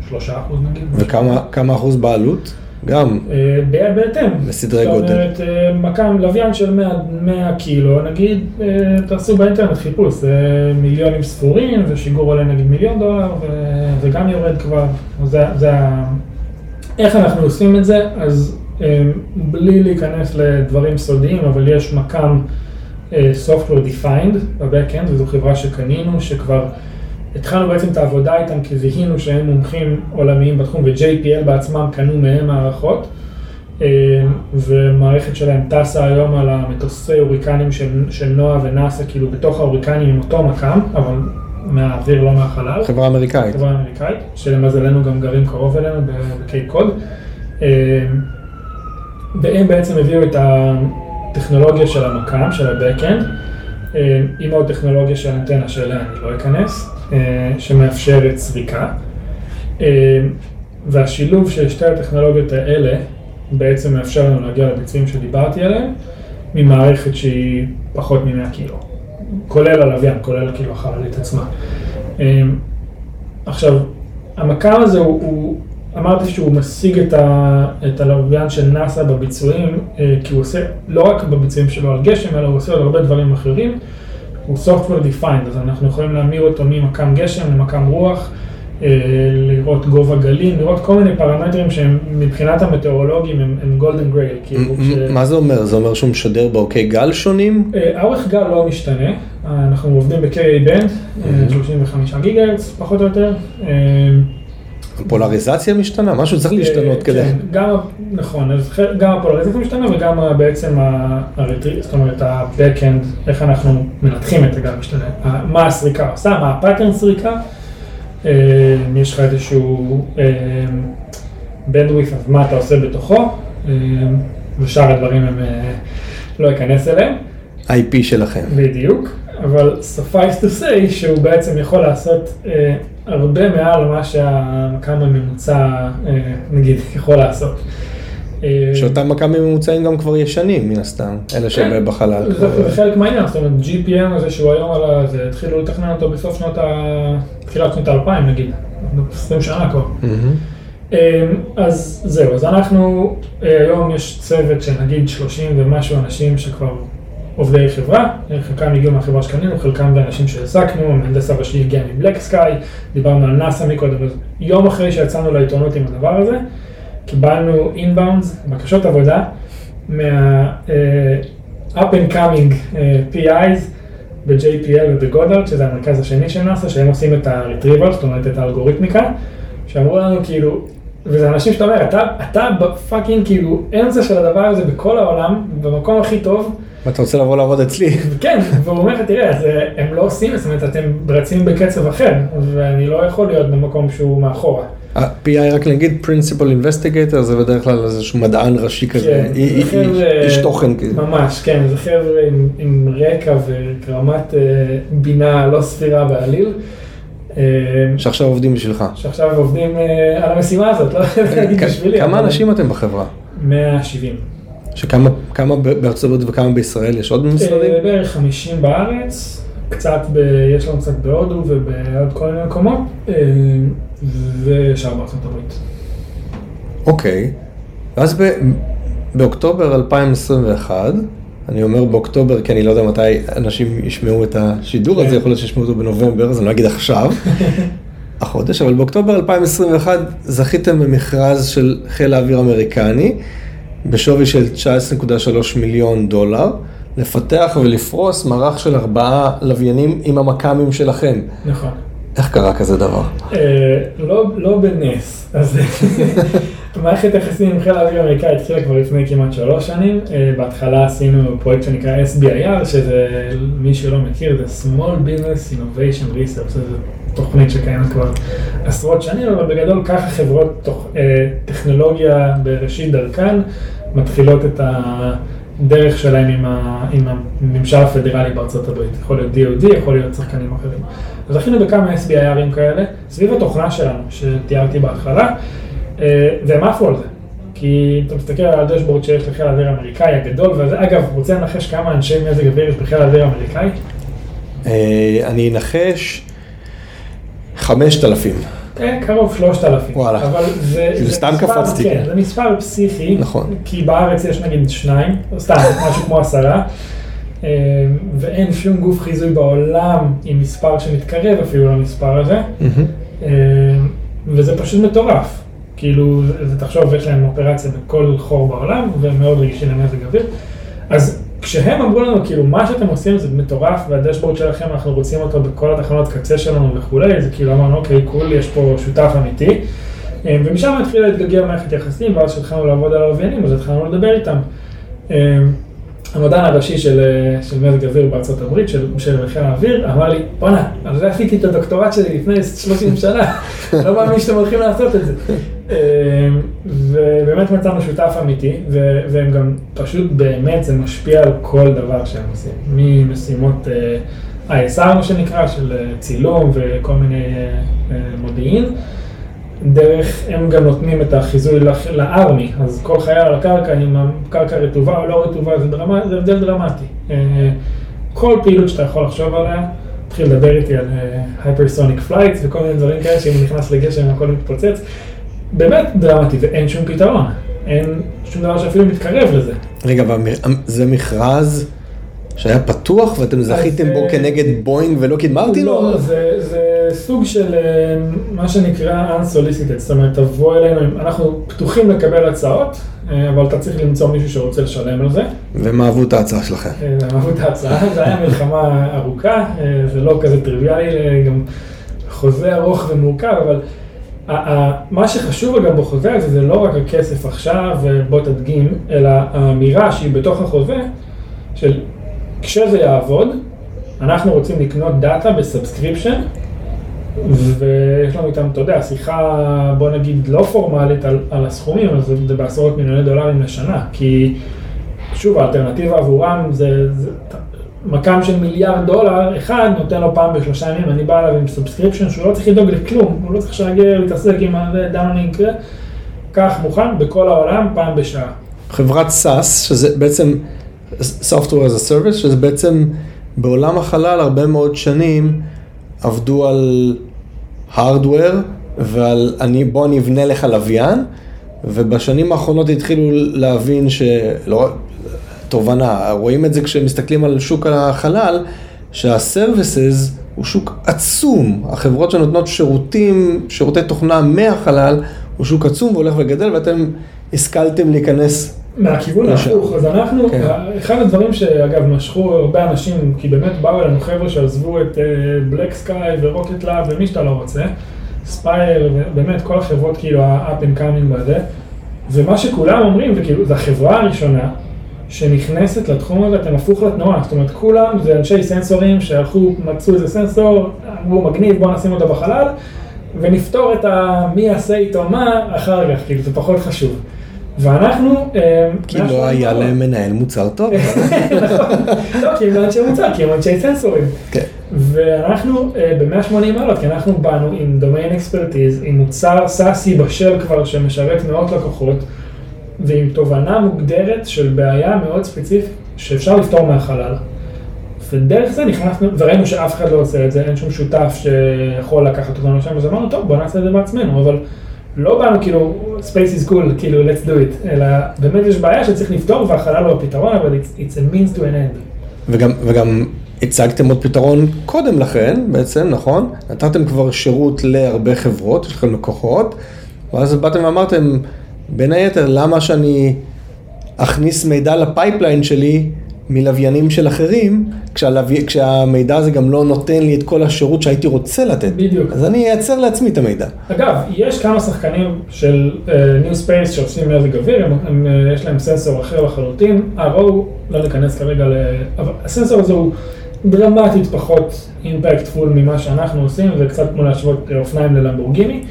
3% נגיד. וכמה כמה אחוז בעלות? גם. אה, בהתאם. בסדרי זאת גודל. אומרת, אה, מקם לוויין של 100, 100 קילו, נגיד, אה, תעשו באינטרנט חיפוש, זה מיליונים ספורים, ושיגור עולה נגיד מיליון דולר, וזה גם יורד כבר, זה, זה ה... איך אנחנו עושים את זה? אז בלי להיכנס לדברים סודיים, אבל יש אה, Software Defined בבקאנד, וזו חברה שקנינו, שכבר התחלנו בעצם את העבודה איתם, כי זיהינו שהם מומחים עולמיים בתחום, ו-JPL בעצמם קנו מהם מערכות. אה, ומערכת שלהם טסה היום על המטוסי הוריקנים של, של נועה ונאסא, כאילו בתוך ההוריקנים עם אותו מקם, אבל מהאוויר, לא מהחלל. חברה אמריקאית. חברה אמריקאית, שלמזלנו גם גרים קרוב אלינו בקייפ קוד. אה, והם בעצם הביאו את הטכנולוגיה של המקם, של ה-Backend, אה, עם עוד טכנולוגיה של אנטנה שאליה אני לא אכנס, שמאפשרת סריקה. אה, והשילוב של שתי הטכנולוגיות האלה בעצם מאפשר לנו להגיע לביצועים שדיברתי עליהם, ממערכת שהיא פחות מ-100 קילו. כולל הלוויין, כולל כאילו החללית עצמה. אה, עכשיו, המקם הזה הוא, הוא, אמרתי שהוא משיג את, ה, את הלוויין של נאסא בביצועים, אה, כי הוא עושה, לא רק בביצועים שלו על גשם, אלא הוא עושה עוד הרבה דברים אחרים. הוא software defined, אז אנחנו יכולים להמיר אותו ממקם גשם למקם רוח, אה, לראות גובה גלים, לראות כל מיני פרמטרים שהם מבחינת המטאורולוגים הם, הם golden gray, כאילו, ש- מה זה אומר? זה אומר שהוא משדר באורכי גל שונים? אה, האורך גל לא משתנה, אה, אנחנו עובדים ב-KA band, אה, 35 גיגה הרץ פחות או יותר. אה, הפולריזציה משתנה? משהו צריך להשתנות אה, כדי... כן, גם, נכון, אז גם הפולריזציה משתנה וגם בעצם ה- הרטרי- זאת אומרת ה-Backend, איך אנחנו מנתחים את זה גם משתנה. מה הסריקה עושה, מה הפאטרן סריקה, אה, יש לך איזשהו bandwidth, אז מה אתה עושה בתוכו, אה, ושאר הדברים הם, אה, לא אכנס אליהם. IP שלכם. בדיוק, אבל suffice to say שהוא בעצם יכול לעשות אה, הרבה מעל מה שהמקם הממוצע, אה, נגיד, יכול לעשות. אה, שאותם מכ"מים ממוצעים גם כבר ישנים, מן הסתם. אלה שבחלל. זה זה חלק מהעניין, זאת אומרת GPM הזה שהוא היום על ה... זה התחילו לתכנן אותו בסוף שנות ה... תחילת שנות ה-2000 נגיד, 20 שנה כבר. אז זהו, אז אנחנו, אה, היום יש צוות של נגיד 30 ומשהו אנשים שכבר עובדי חברה, אה, חלקם הגיעו מהחברה שקנינו, חלקם באנשים שהעסקנו, המהנדס הראשי הגיע מבלק סקאי, דיברנו על נאסא מקודם, אז יום אחרי שיצאנו לעיתונות עם הדבר הזה, קיבלנו אינבאונדס, בקשות עבודה, מה uh, up and coming uh, PIs ב-JPL ובגודארד, שזה המרכז השני של נאסא, שהם עושים את ה-retrieval, זאת אומרת את האלגוריתמיקה, שאמרו לנו כאילו, וזה אנשים שאתה אומר, אתה, אתה בפאקינג כאילו אמצע של הדבר הזה בכל העולם, במקום הכי טוב, ואתה רוצה לבוא לעבוד אצלי? כן, והוא אומר לך, תראה, אז אה, הם לא עושים, זאת אומרת, אתם רצים בקצב אחר, ואני לא יכול להיות במקום שהוא מאחורה. ה-PI רק נגיד principal investigator זה בדרך כלל איזשהו מדען ראשי כזה, כן, זה חבר'ה- איש תוכן כאילו. ממש, כן, זה חבר'ה עם, רקע ורמת אה, בינה לא סבירה בעליל, אה, שעכשיו עובדים בשבילך. שעכשיו עובדים אה, על המשימה הזאת, לא להגיד כ- בשבילי. כמה אנשים אתם בחברה? 170. שכמה בארצות הברית וכמה בישראל יש עוד משרדים? אה, בערך 50 בארץ, קצת ב... יש לנו קצת בהודו ובעוד כל מיני מקומות, אה, ושאר בארצות הברית. אוקיי. ואז ב- באוקטובר 2021, אני אומר באוקטובר כי אני לא יודע מתי אנשים ישמעו את השידור הזה, כן. יכול להיות שישמעו אותו בנובמבר, אז אני לא אגיד עכשיו, החודש, אבל באוקטובר 2021 זכיתם במכרז של חיל האוויר האמריקני, בשווי של 19.3 מיליון דולר, לפתח ולפרוס מערך של ארבעה לוויינים עם המכ"מים שלכם. נכון. איך קרה כזה דבר? אה, לא, לא בנס, אז מערכת יחסים עם חיל האוויר האמריקאי התחילה כבר לפני כמעט שלוש שנים. אה, בהתחלה עשינו פרויקט שנקרא SBIR, שזה, מי שלא מכיר, זה Small Business Innovation Research, זו תוכנית שקיימת כבר עשרות שנים, אבל בגדול ככה חברות תוך, אה, טכנולוגיה בראשית דרכן מתחילות את הדרך שלהם עם, ה, עם הממשל הפדרלי בארצות הברית. יכול להיות DOD, יכול להיות שחקנים אחרים. אז זכינו בכמה SBIRים כאלה, סביב התוכנה שלנו, שתיארתי בהתחלה, אה, והם עפו על זה. כי אתה מסתכל על הדשבורד שיש לחיל האוויר האמריקאי הגדול, וזה, אגב, רוצה לנחש כמה אנשי מזג אוויר יש בחיל האוויר האמריקאי? אה, אני אנחש 5,000. אה, קרוב 3,000. וואלה. אבל זה... זה סתם מספר- קפצתי, כן, כן. זה מספר פסיכי. נכון. כי בארץ יש נגיד שניים, או סתם, משהו כמו עשרה. אה, ואין שום גוף חיזוי בעולם עם מספר שמתקרב אפילו למספר הזה. אה, וזה פשוט מטורף. כאילו, זה, תחשוב, יש להם אופרציה בכל חור בעולם, והם מאוד רגישים למזג אוויר. אז כשהם אמרו לנו, כאילו, מה שאתם עושים זה מטורף, והדשבורד שלכם, אנחנו רוצים אותו בכל התחנות קצה שלנו וכולי, זה כאילו אמרנו, אוקיי, קול, יש פה שותף אמיתי. אה, ומשם התחילה להתגלגל מערכת יחסים, ואז כשהתחלנו לעבוד על הלוויינים, אז התחלנו לדבר איתם. המדען הראשי של, אה, של מזג אוויר בארצות הברית, של, של חיל האוויר, אמר לי, בואנה, על זה עשיתי את הדוקטורט שלי לפני 30 שנה, לא מאמין שאתם הולכים לעשות את זה. אה, ובאמת מצאנו שותף אמיתי, ו- והם גם פשוט באמת, זה משפיע על כל דבר שהם עושים. ממשימות אה, ISR, מה שנקרא, של אה, צילום וכל מיני מודיעין. דרך, הם גם נותנים את החיזוי ל Army, אז כל חייל על הקרקע, אם הקרקע רטובה או לא רטובה, זה, דרמה, זה הבדל דרמטי. אה, כל פעילות שאתה יכול לחשוב עליה, תתחיל לדבר איתי על hypersonic flights וכל מיני דברים כאלה, שאם נכנס לגשם הכל מתפוצץ. באמת דרמטי, ואין שום פתרון. אין שום דבר שאפילו מתקרב לזה. רגע, זה מכרז שהיה פתוח ואתם זכיתם בו אה, כנגד בואינג ולוקהיד מרטין? לא, או- זה, זה סוג של אה, מה שנקרא unsolicited, זאת אומרת, תבוא אלינו, אנחנו פתוחים לקבל הצעות, אה, אבל אתה צריך למצוא מישהו שרוצה לשלם על זה. והם אהבו את ההצעה שלכם. הם אהבו את ההצעה, זה היה מלחמה ארוכה, אה, זה לא כזה טריוויאלי, גם חוזה ארוך ומורכב, אבל מה שחשוב אגב בחוזה הזה זה לא רק הכסף עכשיו ובוא תדגים, אלא האמירה שהיא בתוך החוזה, של כשזה יעבוד, אנחנו רוצים לקנות דאטה ב subscription, ויש לנו איתם, אתה יודע, שיחה, בוא נגיד, לא פורמלית על, על הסכומים, אבל זה, זה בעשרות מיליוני דולרים לשנה, כי שוב, האלטרנטיבה עבורם זה, זה מכ"ם של מיליארד דולר, אחד נותן לו פעם בשלושה ימים, אני בא אליו עם subscription שהוא לא צריך לדאוג לכלום, הוא לא צריך להגיע להתעסק עם ה downlinking, הכל מוכן בכל העולם פעם בשעה. חברת SAS, שזה בעצם Software as a Service, שזה בעצם בעולם החלל הרבה מאוד שנים עבדו על Hardware ועל אני, בוא אני אבנה לך לוויין, ובשנים האחרונות התחילו להבין שלא, תובנה, רואים את זה כשמסתכלים על שוק החלל, שהסרוויסס הוא שוק עצום, החברות שנותנות שירותים, שירותי תוכנה מהחלל, הוא שוק עצום והולך וגדל, ואתם השכלתם להיכנס מהכיוון לשם. ההפוך, אז אנחנו, כן. אחד הדברים שאגב משכו הרבה אנשים, כי באמת באו אלינו חבר'ה שעזבו את BlackSky ו Rocket Lab ומי שאתה לא רוצה, Spire, באמת כל החברות כאילו ה-up and coming בזה, ומה שכולם אומרים, וכאילו, זו החברה הראשונה שנכנסת לתחום הזה, אתם הפוך לתנועה, זאת אומרת כולם זה אנשי סנסורים שהלכו, מצאו איזה סנסור, אמרו מגניב, בוא נשים אותו בחלל, ונפתור את ה... מי יעשה איתו מה אחר כך, כאילו זה פחות חשוב. ואנחנו... אה, כי לא היה להם מנהל מוצר טוב. נכון, לא, כי הם לא אנשי מוצר, כי הם אנשי סנסורים. כן. ואנחנו ב-180 מעלות, כי אנחנו באנו עם דומיין אקספרטיז, עם מוצר סאסי בשל כבר שמשרת מאות לקוחות, ועם תובנה מוגדרת של בעיה מאוד ספציפית שאפשר לפתור מהחלל. ודרך זה נכנסנו, וראינו שאף אחד לא עושה את זה, אין שום שותף שיכול לקחת אותנו לשם, אז אמרנו, טוב, בוא נעשה את זה בעצמנו, אבל לא באנו כאילו, space is cool, כאילו, let's do it, אלא באמת יש בעיה שצריך לפתור, והחלל הוא הפתרון, אבל it's, it's a means to an end. וגם, וגם הצגתם עוד פתרון קודם לכן, בעצם, נכון? נתתם כבר שירות להרבה חברות, יש לכם לקוחות, ואז באתם ואמרתם, בין היתר, למה שאני אכניס מידע ל pipeline שלי מלוויינים של אחרים, כשהלווי, כשהמידע הזה גם לא נותן לי את כל השירות שהייתי רוצה לתת. בדיוק. אז אני אייצר לעצמי את המידע. אגב, יש כמה שחקנים של uh, New Space שעושים מזג אוויר, הם, הם, uh, יש להם סנסור אחר לחלוטין, RO, לא ניכנס כרגע ל... אבל הסנסור הזה הוא דרמטית פחות אימפקטפול ממה שאנחנו עושים, זה קצת כמו להשוות אה, אופניים ללמבורגיני,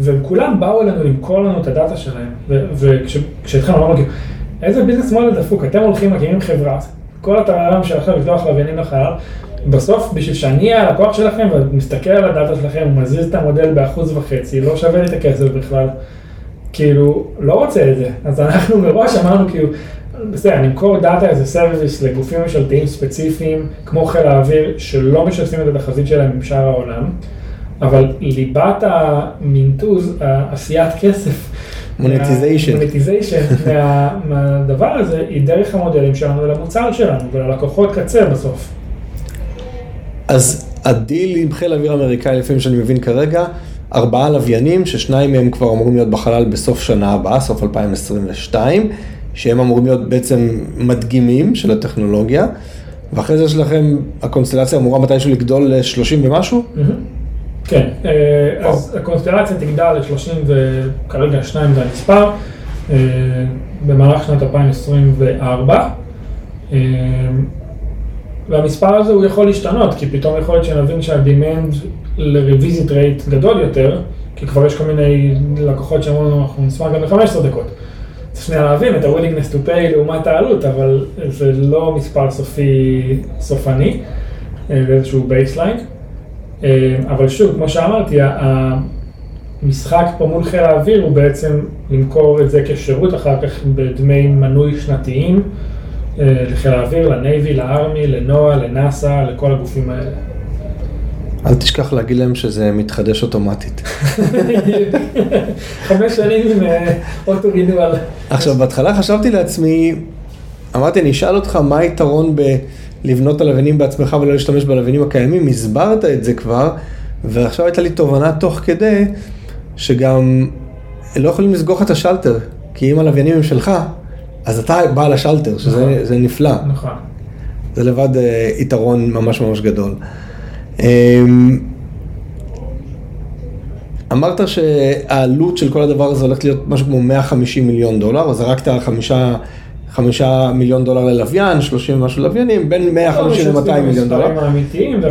והם כולם באו אלינו למכור לנו את הדאטה שלהם, וכשהתחלנו אמרנו, איזה ביזנס מודל דפוק, אתם הולכים, מקימים חברה, כל הטררם שלכם לפתוח לוויינים לחלל, בסוף, בשביל שאני אהיה הלקוח שלכם ומסתכל על הדאטה שלכם ומזיז את המודל באחוז וחצי, לא שווה לי את הכסף בכלל. כאילו, לא רוצה את זה. אז אנחנו מראש אמרנו כאילו, בסדר, נמכור data as a service לגופים ממשלתיים ספציפיים, כמו חיל האוויר, שלא משתפים את התחזית שלהם עם שאר העולם, אבל ליבת המינטוז, עשיית כסף, monetization מה, מהדבר הזה, היא דרך המודלים שלנו ולמוצר שלנו וללקוחות קצה בסוף. אז הדיל עם חיל האוויר האמריקאי, לפי מה שאני מבין כרגע, ארבעה לוויינים, ששניים מהם כבר אמורים להיות בחלל בסוף שנה הבאה, סוף 2022, שהם אמורים להיות בעצם מדגימים של הטכנולוגיה, ואחרי זה יש לכם, הקונסטלציה אמורה מתישהו לגדול ל-30 ומשהו? כן, אה, אז הקונסטלציה תגדל ל-30 וכרגע שניים זה המספר, אה, במהלך שנת 2024. אה, והמספר הזה הוא יכול להשתנות, כי פתאום יכול להיות שנבין שהדימנד ל-revisit rate גדול יותר, כי כבר יש כל מיני לקוחות שאמרו לנו, אנחנו נשמח גם ל-15 דקות. צריך שנייה להבין את ה-willingness to pay לעומת העלות, אבל זה לא מספר סופי, סופני, זה איזשהו baseline. אה, אבל שוב, כמו שאמרתי, המשחק פה מול חיל האוויר הוא בעצם למכור את זה כשירות אחר כך בדמי מנוי שנתיים אה, לחיל האוויר, לנייבי, לארמי, לנועה, לנאסא, לכל הגופים האלה. אל תשכח להגיד להם שזה מתחדש אוטומטית. חמש שנים עם אה, אוטו רידואל. עכשיו, בהתחלה חשבתי לעצמי, אמרתי, אני אשאל אותך מה היתרון בלבנות את הלוויינים בעצמך ולא להשתמש בלוויינים הקיימים, הסברת את זה כבר, ועכשיו הייתה לי תובנה תוך כדי, שגם לא יכולים לסגור לך את השלטר, כי אם הלוויינים הם שלך, אז אתה בעל השלטר, שזה נכון. זה נפלא. נכון. זה לבד אה, יתרון ממש ממש גדול. אמ, אמרת שהעלות של כל הדבר הזה הולכת להיות משהו כמו 150 מיליון דולר, אז זרקת חמישה, חמישה מיליון דולר ללוויין, 30 ומשהו לוויינים, בין 150 ל-200 מיליון דולר.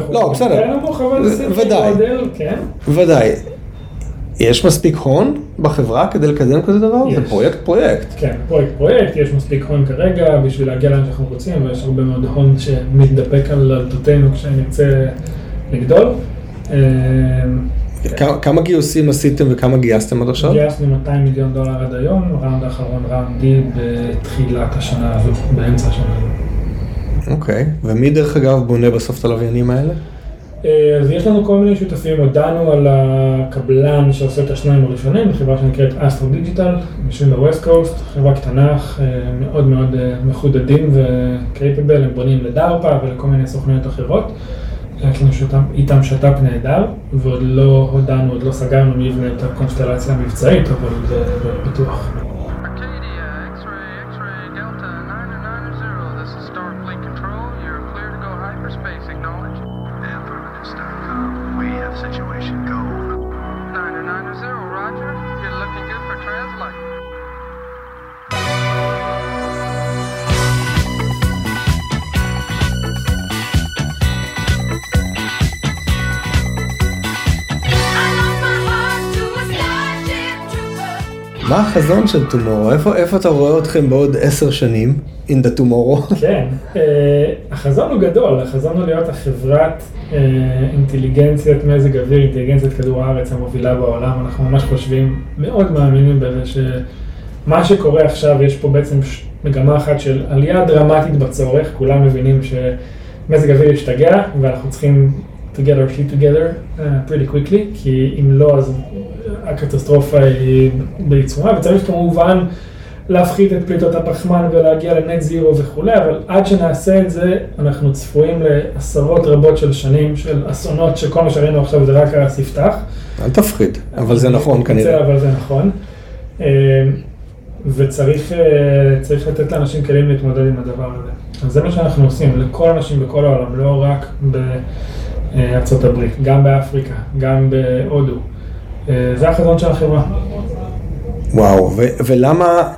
לא, בסדר. כן, זה ודאי. כן. ודאי. יש מספיק הון בחברה כדי לקדם כזה דבר? זה יש. פרויקט פרויקט. כן, פרויקט פרויקט, יש מספיק הון כרגע בשביל להגיע לאן שאנחנו רוצים, ויש הרבה מאוד הון שמתדפק על דלתותינו כשנרצה לגדול. אה, כמה- כמה גיוסים עשיתם וכמה גייסתם עד עכשיו? גייסנו 200 מיליון דולר עד היום, ראונד האחרון ראונד D בתחילת השנה הזו, באמצע השנה הזו. אוקיי. ומי דרך אגב בונה בסוף את הלוויינים האלה? אה, אז יש לנו כל מיני שותפים, הודענו על הקבלן שעושה את השניים הראשונים, חברה שנקראת Astro Digital, יושבים ב West Coast, חברה קטנה, אה, מאוד מאוד אה, מחודדים ו capable, הם בונים ל DARPA ולכל מיני סוכנויות אחרות. לנו שותף, איתם שת"פ נהדר, ועוד לא הודענו, עוד לא סגרנו מי יבנה את הקונסטלציה המבצעית, אבל זה בטוח. החזון של טומורו? איפה, איפה אתה רואה אתכם בעוד עשר שנים? in the tomorrow? כן, אה, החזון הוא גדול, החזון הוא להיות החברת אה, אינטליגנציית מזג אוויר, אינטליגנציית כדור הארץ המובילה בעולם, אנחנו ממש חושבים, מאוד מאמינים בזה שמה שקורה עכשיו, יש פה בעצם מגמה אחת של עלייה דרמטית בצורך, כולם מבינים שמזג אוויר השתגע ואנחנו צריכים to get together uh, pretty quickly, כי אם לא אז הקטסטרופה היא בעיצומה, וצריך כמובן להפחית את פליטות הפחמן ולהגיע לנט זירו וכולי, אבל עד שנעשה את זה, אנחנו צפויים לעשרות רבות של שנים של אסונות שכל מה שראינו עכשיו זה רק הספתח. אל תפחיד, אבל זה נכון כנראה. אבל זה נכון. אה, וצריך אה, לתת לאנשים כלים להתמודד עם הדבר הזה. אז זה מה שאנחנו עושים לכל האנשים בכל העולם, לא רק בארצות הברית, גם באפריקה, גם בהודו. אה, זה החזון של החברה. וואו, ו- ולמה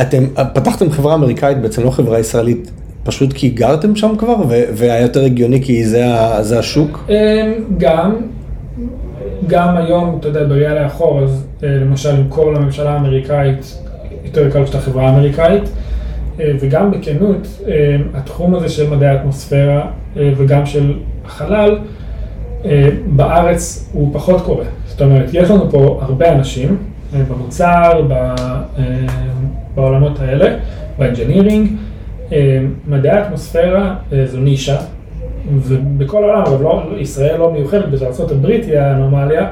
אתם פתחתם חברה אמריקאית בעצם, לא חברה ישראלית, פשוט כי גרתם שם כבר, ו- והיה יותר הגיוני כי זה, ה- זה השוק? אה, גם, גם היום, אתה יודע, בראייה לאחור, אז אה, למשל למכור לממשלה האמריקאית, יותר קל כשאתה חברה אמריקאית, וגם בכנות, התחום הזה של מדעי האטמוספירה וגם של החלל, בארץ הוא פחות קורה. זאת אומרת, יש לנו פה הרבה אנשים אה, במוצר, אה, בעולמות האלה, ב engineering. אה, מדעי האטמוספירה אה, זו נישה, ובכל העולם, אבל לא, ישראל לא מיוחדת בזה, ארה"ב היא האנומליה,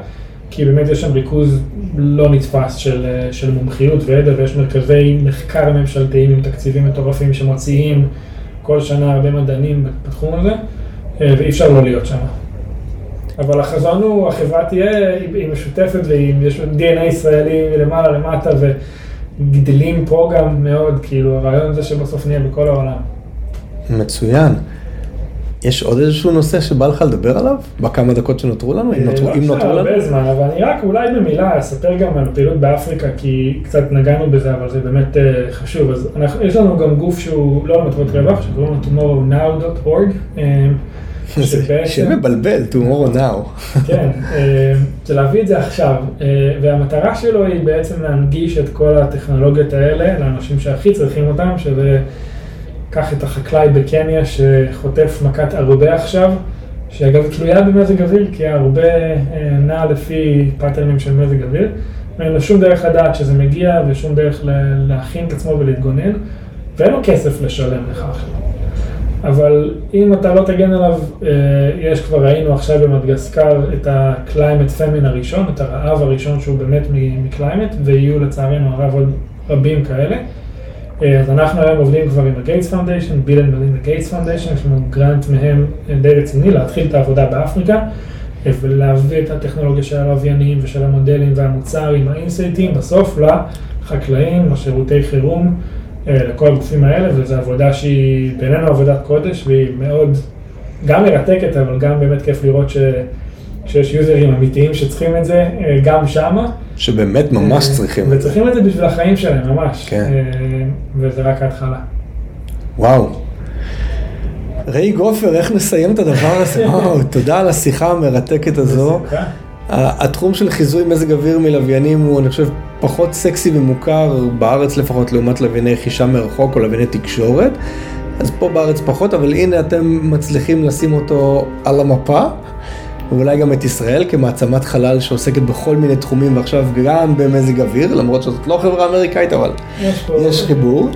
כי באמת יש שם ריכוז לא נתפס של, אה, של מומחיות וידע, ויש מרכזי מחקר ממשלתיים עם תקציבים מטורפים שמוציאים כל שנה הרבה מדענים בתחום הזה, אה, ואי אפשר לא להיות שם. אבל החזון הוא, החברה תהיה, היא משותפת ויש DNA ישראלי מלמעלה למטה וגדלים פה גם מאוד, כאילו הרעיון זה שבסוף נהיה בכל העולם. מצוין. יש עוד איזשהו נושא שבא לך לדבר עליו? בכמה דקות שנותרו לנו? אם נותרו, לא אם נותרו לנו? הרבה זמן, אבל אני רק אולי במילה אספר גם על פעילות באפריקה, כי קצת נגענו בזה, אבל זה באמת אה, חשוב. אז אנחנו, יש לנו גם גוף שהוא לא למטרות רווח, שקוראים לו tomorrownow.org. אה, זה שבעצם- שם מבלבל, tomorrow now. כן, אה, זה להביא את זה עכשיו, אה, והמטרה שלו היא בעצם להנגיש את כל הטכנולוגיות האלה לאנשים שהכי צריכים אותם, שזה, קח את החקלאי בקניה שחוטף ממכת הארבה עכשיו, שאגב תלויה במזג אוויר, כי הארבה אה, נע לפי פאטרנים של מזג אוויר, ואין לו שום דרך לדעת שזה מגיע ושום דרך להכין את עצמו ולהתגונן, ואין לו כסף לשלם לך עכשיו. אבל אם אתה לא תגן עליו, אה, יש כבר ראינו עכשיו במדגסקר את ה-climate famine הראשון, את הרעב הראשון שהוא באמת מ-climate, ויהיו לצערנו הרב עוד רבים כאלה. אה, אז אנחנו היום עובדים כבר עם ה-Gates Foundation, Bill and Melinda Gates Foundation, יש לנו grant מהם אה, די רציני להתחיל את העבודה באפריקה, ולהביא את הטכנולוגיה של הלוויינים ושל המודלים והמוצר עם האינסייטים בסוף לחקלאים, לשירותי חירום. אה, לכל הגופים האלה, וזו עבודה שהיא בינינו עבודת קודש, והיא מאוד גם מרתקת, אבל גם באמת כיף לראות ש... שיש יוזרים אמיתיים שצריכים את זה, אה, גם שמה. שבאמת ממש אה, צריכים. וצריכים את זה בשביל החיים שלהם, ממש. כן. וזה רק ההתחלה. וואו. ראי גופר, איך נסיים את הדבר הזה? וואו, תודה על השיחה המרתקת הזו. בשמחה. התחום של חיזוי מזג אוויר מלוויינים הוא, אני חושב, פחות סקסי ומוכר בארץ לפחות, לעומת לווייני חישה מרחוק או לווייני תקשורת. אז פה בארץ פחות, אבל הנה אתם מצליחים לשים אותו על המפה, ואולי גם את ישראל כמעצמת חלל שעוסקת בכל מיני תחומים, ועכשיו גם במזג אוויר, למרות שזאת לא חברה אמריקאית, אבל יש. יש חיבור.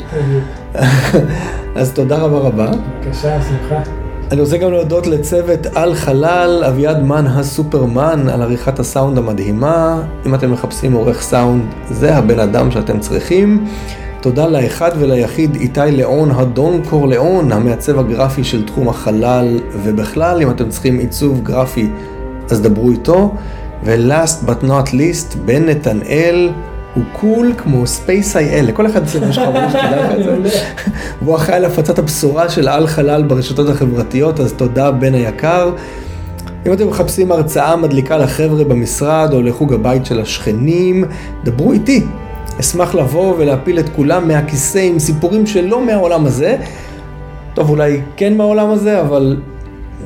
אז תודה רבה רבה. בבקשה, שמחה. אני רוצה גם להודות לצוות על חלל, אביעד מן הסופרמן על עריכת הסאונד המדהימה. אם אתם מחפשים עורך סאונד, זה הבן אדם שאתם צריכים. תודה לאחד וליחיד איתי ליאון, הדון קורליאון, המעצב הגרפי של תחום החלל, ובכלל, אם אתם צריכים עיצוב גרפי, אז דברו איתו. ו-last but not least, בן נתנאל, הוא cool כמו SpaceIL, לכל אחד אצלנו יש חברים שתדע לך את זה. אחראי על הפצת הבשורה של על חלל ברשתות החברתיות, אז תודה בן היקר. אם אתם מחפשים הרצאה מדליקה לחבר'ה במשרד או לחוג הבית של השכנים, דברו איתי. אשמח לבוא ולהפיל את כולם מהכיסא עם סיפורים שלא מהעולם הזה. טוב, אולי כן מהעולם הזה, אבל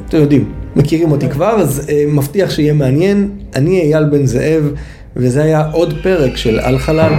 אתם יודעים, מכירים אותי כבר, אז אה, מבטיח שיהיה מעניין. אני אייל בן זאב, וזה היה עוד פרק של על חלל.